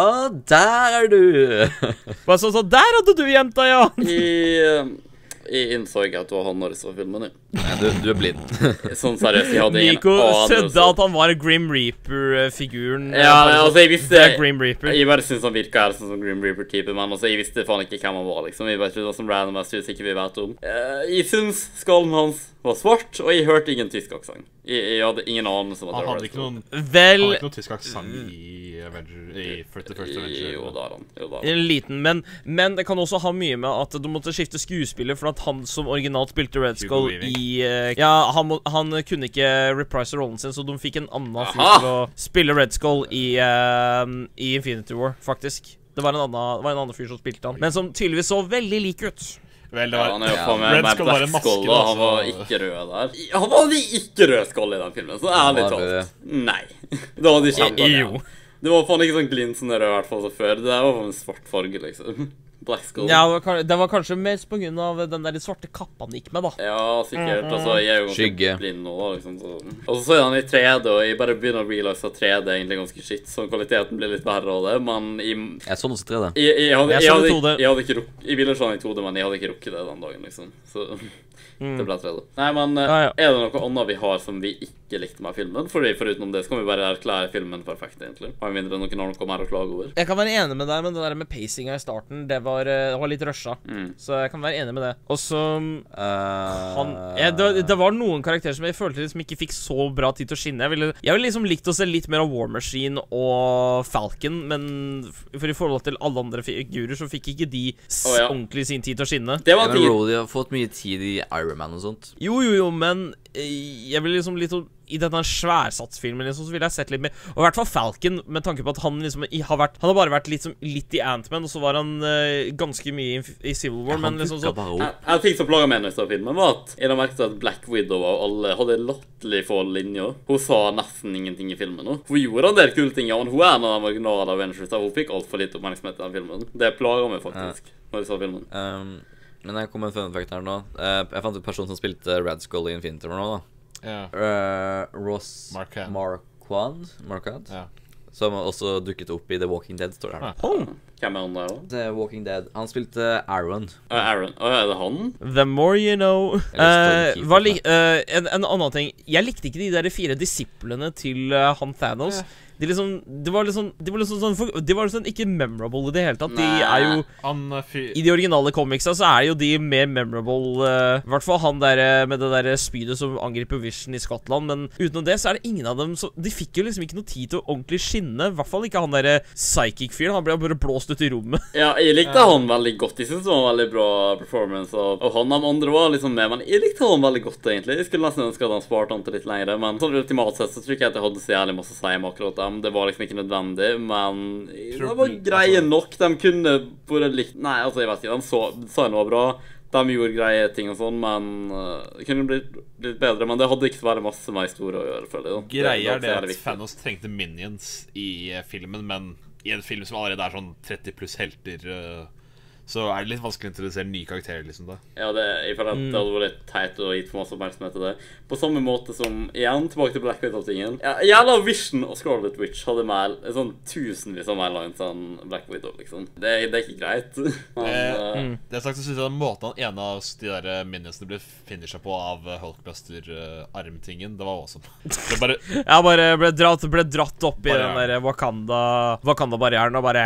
der er du! Bare sånn sånn Der hadde du jenta, ja! I, eh, jeg innså ikke at det var han når jeg så filmen. jeg. Nei, du, du er blind. Sånn seriøst, jeg hadde ingen Nico sødde at han var Grim Reaper-figuren. Ja, nei, altså, jeg visste Grim Reaper. Jeg bare syntes han virka helt sånn som Grim Reaper-type, men altså, jeg visste faen ikke hvem han var, liksom. Jeg bare trodde det var sånn random ass ikke vi vet om. Eh, jeg syns skallen hans var svart, og jeg hørte ingen tysk aksent. Jeg, jeg hadde ingen anelse om at det var hadde ikke noen, han hadde ikke noen tysk aksent i Avenger I 41st Avenger. Jo, da er han. Jo, da er han. en liten, men, men det kan også ha mye med at du måtte skifte skuespiller, for at han som originalt spilte Red Skull i eh, Ja, han, må, han kunne ikke reprise rollen sin, så de fikk en annen fyr til å spille Red Skull i, uh, i Infinity War, faktisk. Det var, en annen, det var en annen fyr som spilte han, men som tydeligvis så veldig lik ut. Vel, det Ja, var han er jo Ja, faen meg Red Skull var en maske, da. Han var ikke rød der. Han var ikke rød skull i den filmen, så ærlig Han var talt. Nei. Da hadde de kjempa Jo. Det var faen ikke sånn glinsende rød, i hvert fall som før. Det var en svart farge, liksom. Black Skull. Ja, det var, det var kanskje mest av den der svarte kappa han gikk med, da. Ja, sikkert. Altså, jeg er jo Skygge. blind nå, da, liksom. Så. Og så jeg han i 3D, og jeg bare begynner å realize at 3D er egentlig ganske shit, så kvaliteten blir litt verre av det, men jeg, Jeg så også i 3D. jeg, jeg, hadde, Jeg jeg, hadde, 2D. jeg hadde ikke rukket Jeg ville se den i 2D, men jeg hadde ikke rukket det den dagen, liksom. Så det ble 3D. Nei, men ah, Ja, er det noe annet vi har som vi ikke likte med filmen? Fordi Foruten det så kan vi bare erklære filmen perfekt, egentlig. Med mindre noen har noe mer å klage over. Jeg kan være enig med deg, men det der med pacinga i starten, det var, eh, det var litt rusha. Mm. Så jeg kan være enig med det. Og så Uh, han jeg, det, det var noen karakterer som jeg følte liksom ikke fikk så bra tid til å skinne. Jeg ville, jeg ville liksom likt å se litt mer av War Machine og Falcon, men for i forhold til alle andre figurer, så fikk ikke de oh, ja. ordentlig sin tid til å skinne. Det var tid. Rhodey har fått mye tid i Iron Man og sånt. Jo, jo, jo, men eh, jeg vil liksom litt sånn I denne sværsatsfilmen liksom, så ville jeg sett litt mer Og i hvert fall Falcon, med tanke på at han liksom i- har vært Han har bare vært litt, som, litt i Antman, og så var han uh, ganske mye i, i Civil War, men liksom så bare En ting som plaga meg når jeg så filmen, var at jeg la merke til at Black Widow og alle hadde latterlig få linjer. Hun sa nesten ingenting i filmen. nå. Hun gjorde en del kule ting, ja, men hun er en av de originale Avengers, og hun fikk altfor lite oppmerksomhet i den filmen. Det plaga meg faktisk når jeg så filmen. Um, men jeg kom med en fun fact her nå. Uh, jeg fant ut personen som spilte Red Skull i Infinity War nå, da. Ja. Uh, Ross Marquand. Marquand. Marquand. ja. Som også dukket opp i The Walking Dead, står det her. Ah. oh, Hvem er han der, da? The Walking Dead. Han spilte Aaron. Uh, Aaron. Å, er det han? The more you know. Uh, Eh, eh, en, en annen ting Jeg likte ikke de der fire disiplene til eh, han Thanos. De liksom De var liksom De var liksom sånn De var liksom ikke memorable i det hele tatt. De er jo eh. I de originale comicsa så er jo de mer memorable. uh, I hvert fall han der eh, med det der spydet som angriper Vision i Skottland. Men utenom det så er det ingen av dem som De fikk jo liksom ikke noe tid til å ordentlig skinne. I hvert fall ikke han derre psychic-fyren. Han ble bare blåst ut i rommet. Ja, jeg likte han veldig godt. Jeg synes det var en veldig bra performance Og, og han. De andre var liksom med, men jeg likte han veldig godt, egentlig. Jeg skulle nesten ønske at han sparte han til litt lenger, men sånn ultimat sett så tror jeg ikke at jeg hadde så jævlig masse å si om akkurat dem. Det var liksom ikke nødvendig, men det var greie altså- nok. De kunne bare likt Nei, altså, jeg vet ikke. De så, sa noe bra. De gjorde greie ting og sånn, men uh, det kunne blitt, litt bedre. Men det hadde ikke vært masse mer store å gjøre, føler jeg. da. Greia er det det at Fanos trengte minions i eh, filmen, men i en film som allerede er sånn 30 pluss helter, eh, så er det litt vanskelig å introdusere nye karakterer. liksom da Ja, det, jeg føler at det hadde vært litt teit å gi for masse oppmerksomhet til det. På samme måte som igjen, tilbake til Black Widow-tingen. Ja, Jævla Vision og Scarlet Witch hadde mer, sånn tusenvis av mer lines enn Black Widow, liksom. Det, det er ikke greit. Men, Eh, eh, Det er sagt, så synes jeg Måten han ene av de der minionsene ble finisha på av eh, Hulkbuster-armtingen, det var awesome. Det bare Jeg bare ble dratt, ble dratt opp i den der Wakanda Wakanda-barrieren og bare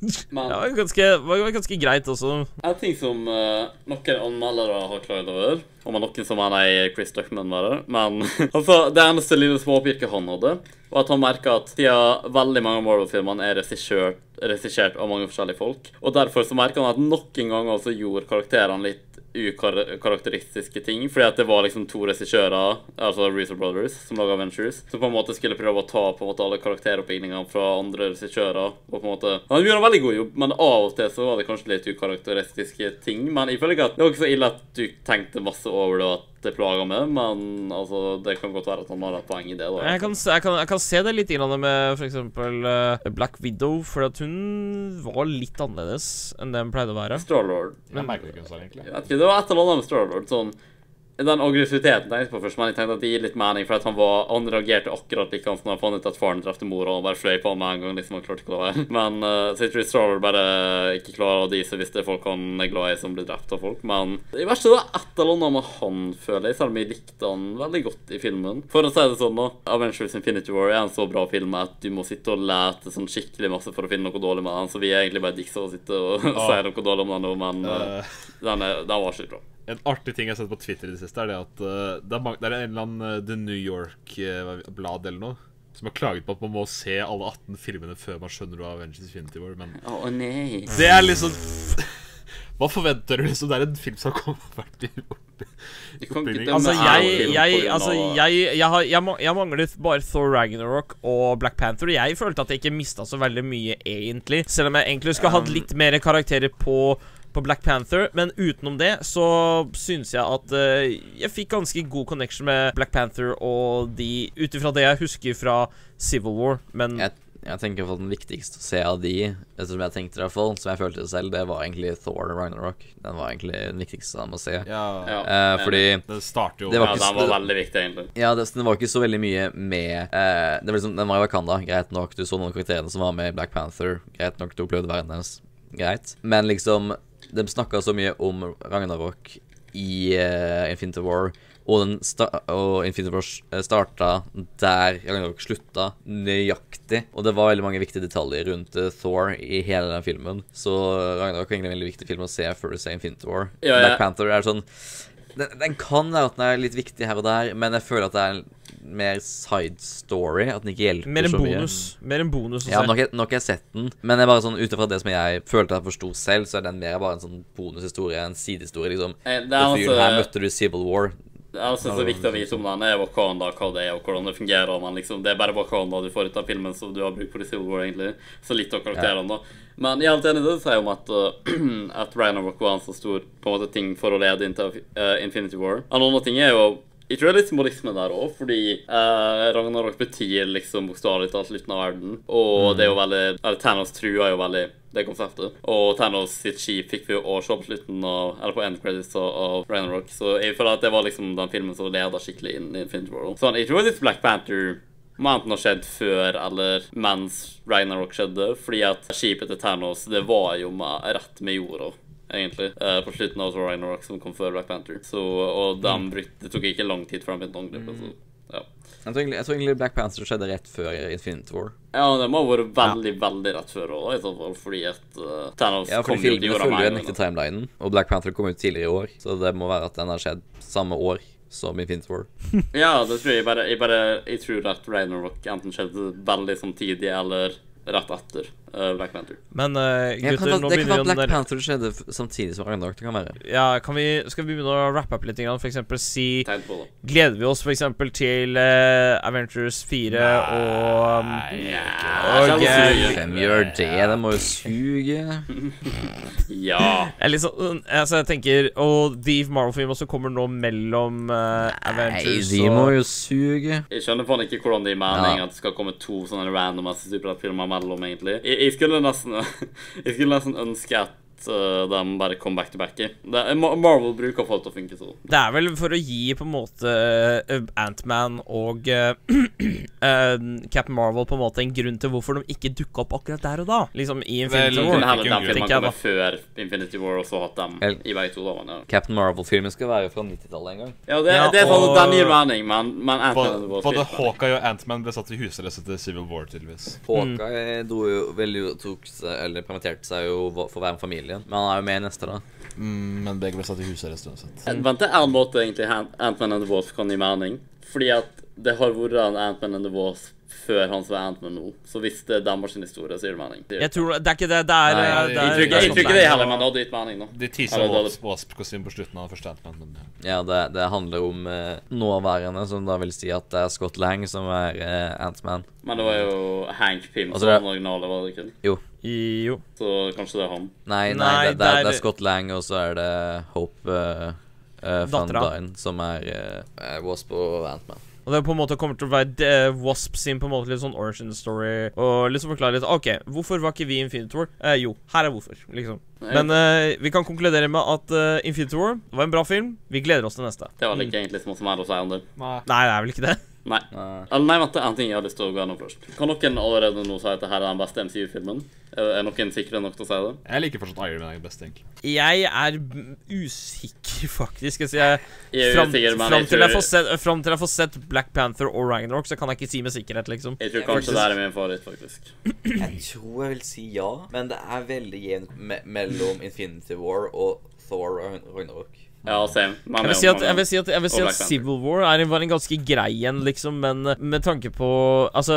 men Det var ganske, var ganske greit også. En ting som uh, noen anmeldere har klaget over, om det er noen som mener jeg Chris Duckman var det, men altså, det eneste lille småpirket han hadde, var at han merka at siden veldig mange av Marvel-filmene er regissert, av mange forskjellige folk, og derfor så merka han at noen ganger så gjorde karakterene litt ukarakteristiske ting. Fordi at det var liksom to regissører, altså Reezer Brothers, som laga Ventures, som på en måte skulle prøve å ta på en måte alle karakteroppbyggingene fra andre regissører. Og på en måte Han gjorde en veldig god jobb, men av og til så var det kanskje litt ukarakteristiske ting. Men jeg føler ikke at det var ikke så ille at du tenkte masse over det, at det plager meg, men altså, det kan godt være at han har et poeng i det. da. Jeg kan, se- jeg, kan, jeg kan se det litt grann med f.eks. Uh, Black Widow, for at hun var litt annerledes enn det hun pleide å være. Starlord. Jeg merker ikke hva hun sa, egentlig. Jeg vet ikke, Det var et eller annet med Starlord. Sånn, den aggressiviteten tenkte jeg på først, men jeg tenkte at det gir litt mening, for at han, var, han reagerte akkurat like som han fant ut at faren drepte mora, og bare fløy på med en gang. liksom, han klarte ikke å la være. Men uh, Citrus tror bare ikke klarer å dise hvis det er folk han er glad i som blir drept av folk. Men i verste det et eller annet med han, føler jeg, selv om jeg likte han veldig godt i filmen. For å si det sånn, da. Avengers Infinity War er en så bra film at du må sitte og lete sånn skikkelig masse for å finne noe dårlig med den, så vi er egentlig bare diksa og sitter og sier noe dårlig om den nå, men uh, den, er, den var skikkelig bra. En artig ting jeg har sett på Twitter i det siste, er det at uh, det, er mange, det er en eller annen eh, The New York-blad eller noe som har klaget på at man må se alle 18 filmene før man skjønner hva Avengers Infinity War. Men oh, nei. det er liksom Hva forventer du? liksom? Det er en film som har kommet vært i Oppbygging. Altså, jeg, jeg, altså, jeg, jeg, har, jeg, jeg manglet bare Thor Ragnarok og Black Panther. Jeg følte at jeg ikke mista så veldig mye, egentlig. Selv om jeg egentlig skulle hatt litt mer karakterer på, på Black Panther. Men utenom det så syns jeg at uh, jeg fikk ganske god connection med Black Panther og de Ut ifra det jeg husker fra Civil War. Men Jeg, jeg tenker på den viktigste å se av de, som jeg tenkte i hvert fall, som jeg følte det selv, det var egentlig Thor Ragnarok. Den var egentlig den viktigste av dem å se. Ja, Ja. Eh, fordi Det starter jo Det var Ja, den var veldig viktig, egentlig. Ja, det, den var ikke så veldig mye med eh, Det var liksom, Den var i Wakanda, greit nok. Du så noen av karakterene som var med i Black Panther. Greit nok, du opplevde verden hennes. Greit. Men liksom De snakka så mye om Ragnarok i uh, Infinity War, og, den sta og Infinity War eh, starta der Ragnarok slutta, nøyaktig. Og det var veldig mange viktige detaljer rundt uh, Thor i hele den filmen. Så Ragnarok er egentlig en veldig viktig film å se før du ser Infinity War. Ja, ja. Black Panther er sånn den, den kan være at den er litt viktig her og der, men jeg føler at det er en mer side story. At den ikke hjelper mer en så mye. bonus. Mer en bonus Ja, nok, nok jeg sett den, men det er bare sånn ut ifra det som jeg følte jeg forsto selv, så er den mer bare en sånn bonushistorie, en sidehistorie, liksom. Eh, Det er altså, her møtte du Civil War. det er altså så viktig å vite om den er Wakanda, hva det er, og hvordan det fungerer. Men liksom, det er bare Wakanda du får ut av filmen, som du har brukt for Civil War, egentlig. Så litt av karakterene, da. Men jeg er helt enig i det du sier om at, uh, at Ragnarok var en så stor på en måte, ting for å lede inn til uh, Infinity War. En annen ting er jo jeg tror det er litt symbolisme der òg, fordi eh, Ragnarok betyr liksom bokstavelig talt slutten av verden. Og det er jo veldig Eller Thanos truer jo veldig det konseptet. Og Thanos sitt skip fikk vi jo også på slutten av Eller på end credits av, Ragnarok. Så jeg føler at det var liksom den filmen som leda skikkelig inn i Infinity War. Så jeg tror litt Black Panther må enten ha skjedd før eller mens Ragnarok skjedde, fordi at skipet til Thanos, det var jo med, rett med jorda. Egentlig, eh, på slutten av Ragnarok, som kom før Black Panther. Så, og de brukte, det tok ikke lang tid før de begynte å angripe. Så, ja. Jeg tror, egentlig, jeg tror egentlig Black Panther skjedde rett før Infinity War. ja, det må ha vært veldig, veldig rett før òg, i så fall, fordi at uh, Thanos Ja, for kom jo til filmene jorda følger jo følger timelinen, og Black Panther kom ut tidligere i år, så det må være at den har skjedd samme år som Infinity War. Ja, det tror jeg bare Jeg, bare, jeg tror at Ragnarok enten skjedde veldig samtidig eller rett etter uh, Black Panther. Men Ja, gutter, kan, nå det kan være Black der... Panther skjedde samtidig som Ragnarok. Det kan være. Ja, kan vi, skal vi begynne å wrappe opp litt? For eksempel si på. Gleder vi oss for eksempel til uh, Avengers 4 og um, Kjell eh. Hvem gjør det? Det må jo suge. Ja. jeg liksom, altså jeg tenker Og de Marvel-filmene som kommer nå mellom eh, Nei, Avengers de må jo suge. Jeg skjønner faen ikke hvordan det gir mening Ja. at det skal komme to sånne random superheltfilmer mellom, egentlig. Jeg, jeg, skulle nesten, jeg skulle nesten ønske at de bare kom back to back i. Det, Ma- Marvel bruker folk til å funke sånn. Det er vel for å gi på en måte uh, Antman og uh, uh, Captain Marvel på en måte en grunn til hvorfor de ikke dukka opp akkurat der og da. Liksom i Infinity Vel, War. Kunne heller ikke den filmen tenker før Infinity War, og så hatt dem El- i begge to. lovene ja. Captain Marvel-filmen skal være fra 90-tallet en gang. Ja, det, Ja, det er sånn den gir mening, men, men Ant-Man Både, både. Hawkeye og Antman ble satt i husarrest etter Civil War, tydeligvis. Hawkeye dro jo veldig tok seg, eller permitterte seg jo for å være med familien. Men han er jo med i neste, da. Mm, men begge ble satt i husarrest uansett. Vent, det er en måte egentlig Ant-Man and the Wolf kan gi mening. Fordi at det har vært en Ant-Man and the Wasp før han som er Ant-Man nå. Så hvis det er deres historie, så gir det mening. Jeg tror Det er ikke det. Det er, jeg tror ikke, det heller, men det hadde gitt mening, nå. De tisa Wasp-kostyme på slutten av første Antman, men ja. Ja, det, det handler om eh, nåværende, som da vil si at det er Scott Lang som er eh, Ant-Man. Men det var jo Hank Pym Altså, som det- originale, var det ikke? Jo. Jo. Så kanskje det er han. Nei, nei, Nei, det, det, er, det er- er Scott Lang, og så er det Hope uh, uh, Van Dyne, som er uh, Wasp og Ant-Man. Og det på en måte kommer til å være Wasp sin på en måte litt sånn origin story. Og liksom forklare litt OK, hvorfor var ikke vi Infinity War? Eh, jo, her er hvorfor, liksom. Men eh, vi kan konkludere med at uh, Infinity War var en bra film. Vi gleder oss til neste. Det var ikke egentlig så mye som er å si om det. Nei, det er vel ikke det? Nei. Nei. Nei, vent, en ting jeg har lyst til å gå gjennom først. Kan noen allerede nå si at dette er den beste MCU-filmen? Er noen sikre nok til å si det? Jeg liker fortsatt Iron Man best, egentlig. Jeg er usikker, faktisk. Altså, jeg, Jeg er fram, usikker, men fram, til jeg tror, får sett, fram til jeg får sett Black Panther og Ragnarok, så kan jeg ikke si med sikkerhet, liksom. jeg tror kanskje det er min favoritt, faktisk. Jeg tror jeg vil si ja, men det er veldig jevnt me mellom Infinity War og Thor og Ragnarok. Ja, same. Jeg vil si at, jeg vil si at, jeg vil si at Civil War er en, var en ganske grei en, liksom, men med tanke på Altså,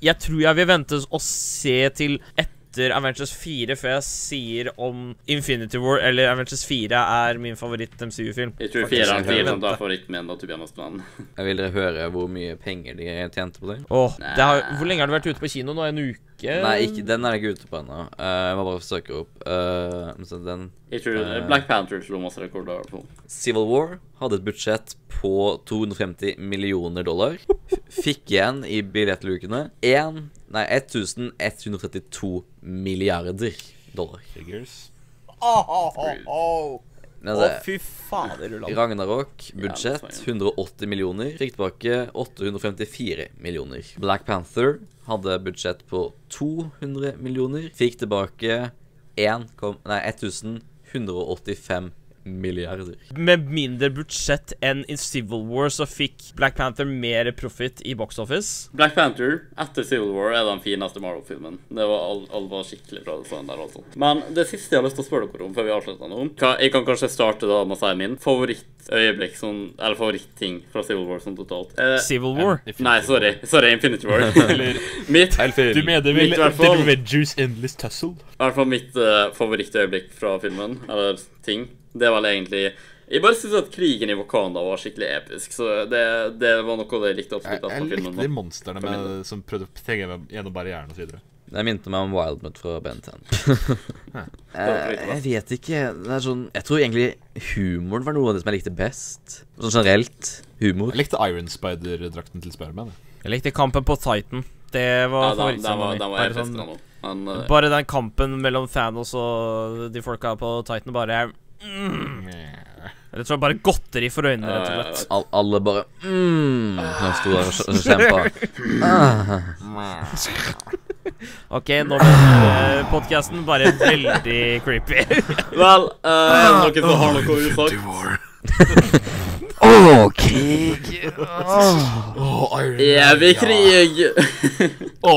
jeg tror jeg vil vente å se til etter Avengers 4 før jeg sier om Infinity War eller Avengers 4 er min favoritt-MCU-film. Jeg tror Faktisk, fireren jeg blir vil sånn vente. favoritten min, da, Tobias be Jeg vil dere høre hvor mye penger de tjente på det? Åh, det har, hvor lenge har du vært ute på kino nå? En uke? Nei, ikke, den er ikke ute på ennå. Uh, jeg må bare søke opp. Uh, så den jeg tror uh, Black Panther slo masse rekorder. på. Civil War hadde et budsjett på 250 millioner dollar. F- Fikk igjen i billettlukene 1, nei, 1132 milliarder dollar. Figures. Men Å, altså, fy fader, Ulland. Ragnarok, budsjett 180 millioner. Fikk tilbake 854 millioner. Black Panther hadde budsjett på 200 millioner. Fikk tilbake 1, kom- nei, 1185 milliarder. Med mindre budsjett enn i Civil War, så fikk Black Panther mer profit i box office. Black Panther etter Civil War er den fineste Marvel-filmen. Det var all, all var skikkelig bra design der, altså. Men det siste jeg har lyst til å spørre dere om før vi avslutter nå hva, Jeg kan kanskje starte da med å si min favorittøyeblikk, sånn, eller favoritting fra Civil War sånn totalt. Eh, Civil War. nei, sorry. Sorry, Infinity War. Mitt, Du mener vel fall. Endless Tussle? I hvert fall mitt uh, favorittøyeblikk fra filmen, eller ting, det var egentlig Jeg bare syns at krigen i Wakanda var skikkelig episk, så det, det var noe av det jeg likte absolutt best jeg fra likte de monstrene med, som prøvde å trenge gjennom barrieren osv. Det minte meg om Wildmut fra Ben 10. var Eh, jeg vet ikke. Det er sånn Jeg tror egentlig humoren var noe av det som jeg likte best. Sånn generelt. Humor. Jeg likte Iron Spider-drakten til Spiderman. jeg. Jeg likte kampen på Titan. Det var Ja, favorittscenen min. Bare sånn- den eh, Bare den kampen mellom Thanos og de folka på Titan bare mm. Jeg tror bare godteri for øynene, rett og slett. All, alle bare mm, Han sto der og kj- kjempa. OK, nå ble podkasten bare veldig creepy. Vel, uh, noen som har noe usagt? Å, krig! Oh, Iron Evig krig! Å,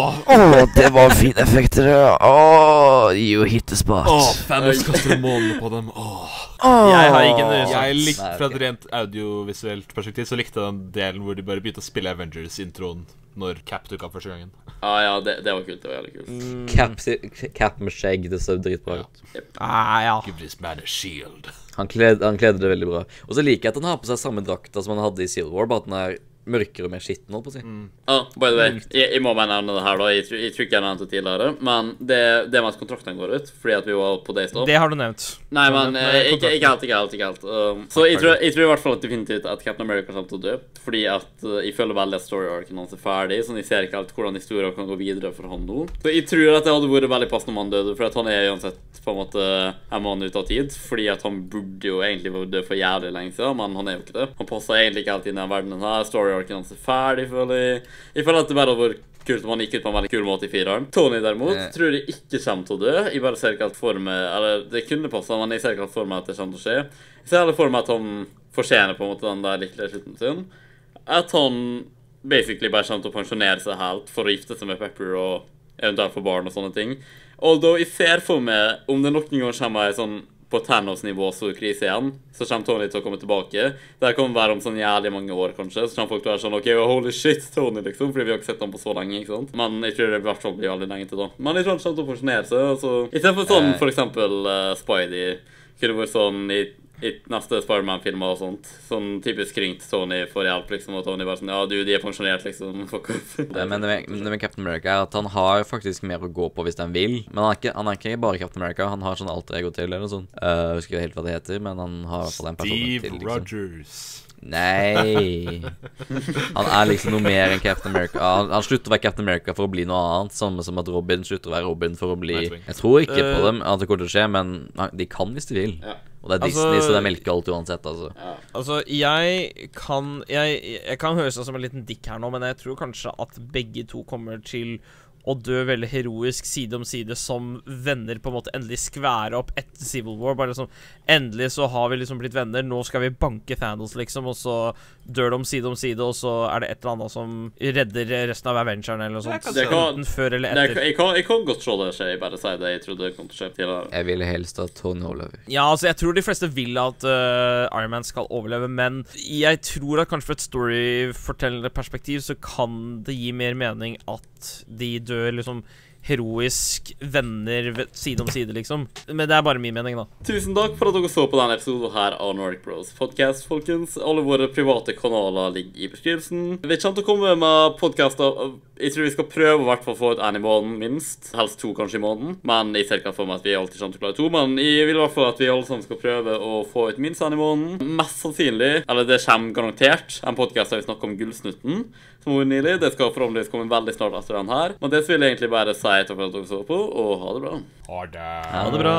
det var fine effekter. Åh, you hit the spot. Åh, Famous kaster målene på dem. Åh. Jeg har ikke noe Jeg likte Fra et rent audiovisuelt perspektiv Så likte jeg den delen hvor de bare begynte å spille Avengers-introen når Cap dukka opp første gangen. Ah, ja, det, det var kult. Det var jævlig kult. Mm. Cap, cap med skjegg, det så dritbra ut. Ah, ja. Give this man a shield. Han kledde, han kledde det veldig bra. Og så liker jeg at han har på seg samme drakta som han hadde i Civil War, bare at den er mørkere og mer skitten, holdt på å si. Ah, by the way, jeg, jeg må bare nevne det her, da. Jeg, jeg tror ikke jeg nevnte det tidligere. Men det, det med at kontraktene går ut, fordi at vi var på Daystop Det har du nevnt. Nei, men nevnt, eh, eh, ikke, ikke helt, ikke helt. ikke helt um, Så jeg tror, jeg tror i hvert fall at definitivt at Captain America kommer til å dø. Fordi at uh, jeg føler veldig at story-arken hans er ferdig. Sånn, jeg ser ikke helt hvordan historien kan gå videre for han nå. Så jeg tror at det hadde vært veldig passende om han døde, for at han er uansett på en måte en mann ute av tid. Fordi at han burde jo egentlig vært død for jævlig lenge siden, men han er jo ikke det. Han passer egentlig ikke helt inn i den verdenen her. Story-arken hans er ferdig, føler jeg. Jeg føler at det bare var vært kult om han gikk ut på en veldig kul måte i fireren. Tony derimot Eh. tror jeg ikke kommer til å dø. Jeg bare ser ikke helt for meg Eller det kunne passa, men jeg ser ikke helt for meg at det kommer til å skje. Jeg ser heller for meg at han fortjener på en måte den der lykkelige slutten sin. At han basically bare kommer til å pensjonere seg helt for å gifte seg med Pepper og eventuelt få barn og sånne ting. Although jeg ser for meg, om det noen gang kommer ei sånn på Thanos-nivå stor krise igjen, så kommer Tony til å komme tilbake. Det her kommer være om sånn jævlig mange år, kanskje. Så kommer folk til å være sånn OK, holy shit, Tony, liksom. Fordi vi har ikke sett ham på så lenge. ikke sant? Men jeg tror det i hvert fall blir veldig lenge til da. Men jeg tror han kommer til å pensjonere seg. Altså. Istedenfor sånn Eh. for eksempel uh, Spidey. Kunne vært sånn i, i neste Spiderman-filmer og sånt. Sånn typisk kringt Tony får hjelp, liksom. Og Tony bare sånn Ja, du, de er pensjonert, liksom. Fuck off. Det, men det med, det med Captain America er at han har faktisk mer å gå på hvis han vil. Men han er ikke, han er ikke bare Captain America. Han har sånn alter ego til, eller noe sånt. Uh, husker ikke helt hva det heter, men han har i hvert fall en person Steve til. liksom. Rogers. Nei Han er liksom noe mer enn Captain America. Han, han slutter å være Captain America for å bli noe annet. Samme som at Robin slutter å være Robin for å bli Jeg tror ikke på Eh. dem at det kommer til å skje, men de kan hvis de vil. Ja. Og det er Altså- Disney, så det melker alt uansett, altså. Altså, jeg kan jeg, jeg kan høres ut som en liten dick her nå, men jeg tror kanskje at begge to kommer til å dø veldig heroisk side om side som venner, på en måte endelig skvære opp etter Civil War. Bare liksom Endelig så har vi liksom blitt venner, nå skal vi banke Thanos, liksom, og så dør de side om side, og så er det et eller annet som redder resten av Avengeren eller noe sånt. Jeg kan- Enten før eller etter. jeg, kan, jeg kan godt se det skje. Jeg bare sier det jeg trodde det kom til å skje tidligere. Jeg ville helst at Tony overlever. Ja, altså jeg tror de fleste vil at uh, Iron Man skal overleve, men jeg tror at kanskje fra et storyfortellende perspektiv så kan det gi mer mening at de dør liksom heroisk venner side om side, liksom. Men det er bare min mening, da. Tusen takk for at dere så på denne episoden her av Nordic Bros Podcast, folkens. Alle våre private kanaler ligger i beskrivelsen. Vi kommer til å komme med podkaster Jeg tror vi skal prøve å hvert fall få ut én i måneden, minst. Helst to kanskje i måneden. Men jeg ser ikke for meg at vi alltid kommer til å klare to. Men jeg vil i hvert fall at vi alle sammen skal prøve å få ut minst én i måneden. Mest sannsynlig, eller det kommer garantert, en podkast der vi snakker om Gullsnutten. Som har nylig. Det skal forhåpentligvis komme veldig snart etter den her. Men det vil jeg egentlig bare si takk for at dere så på, og ha det bra. Ha det. Ha det bra.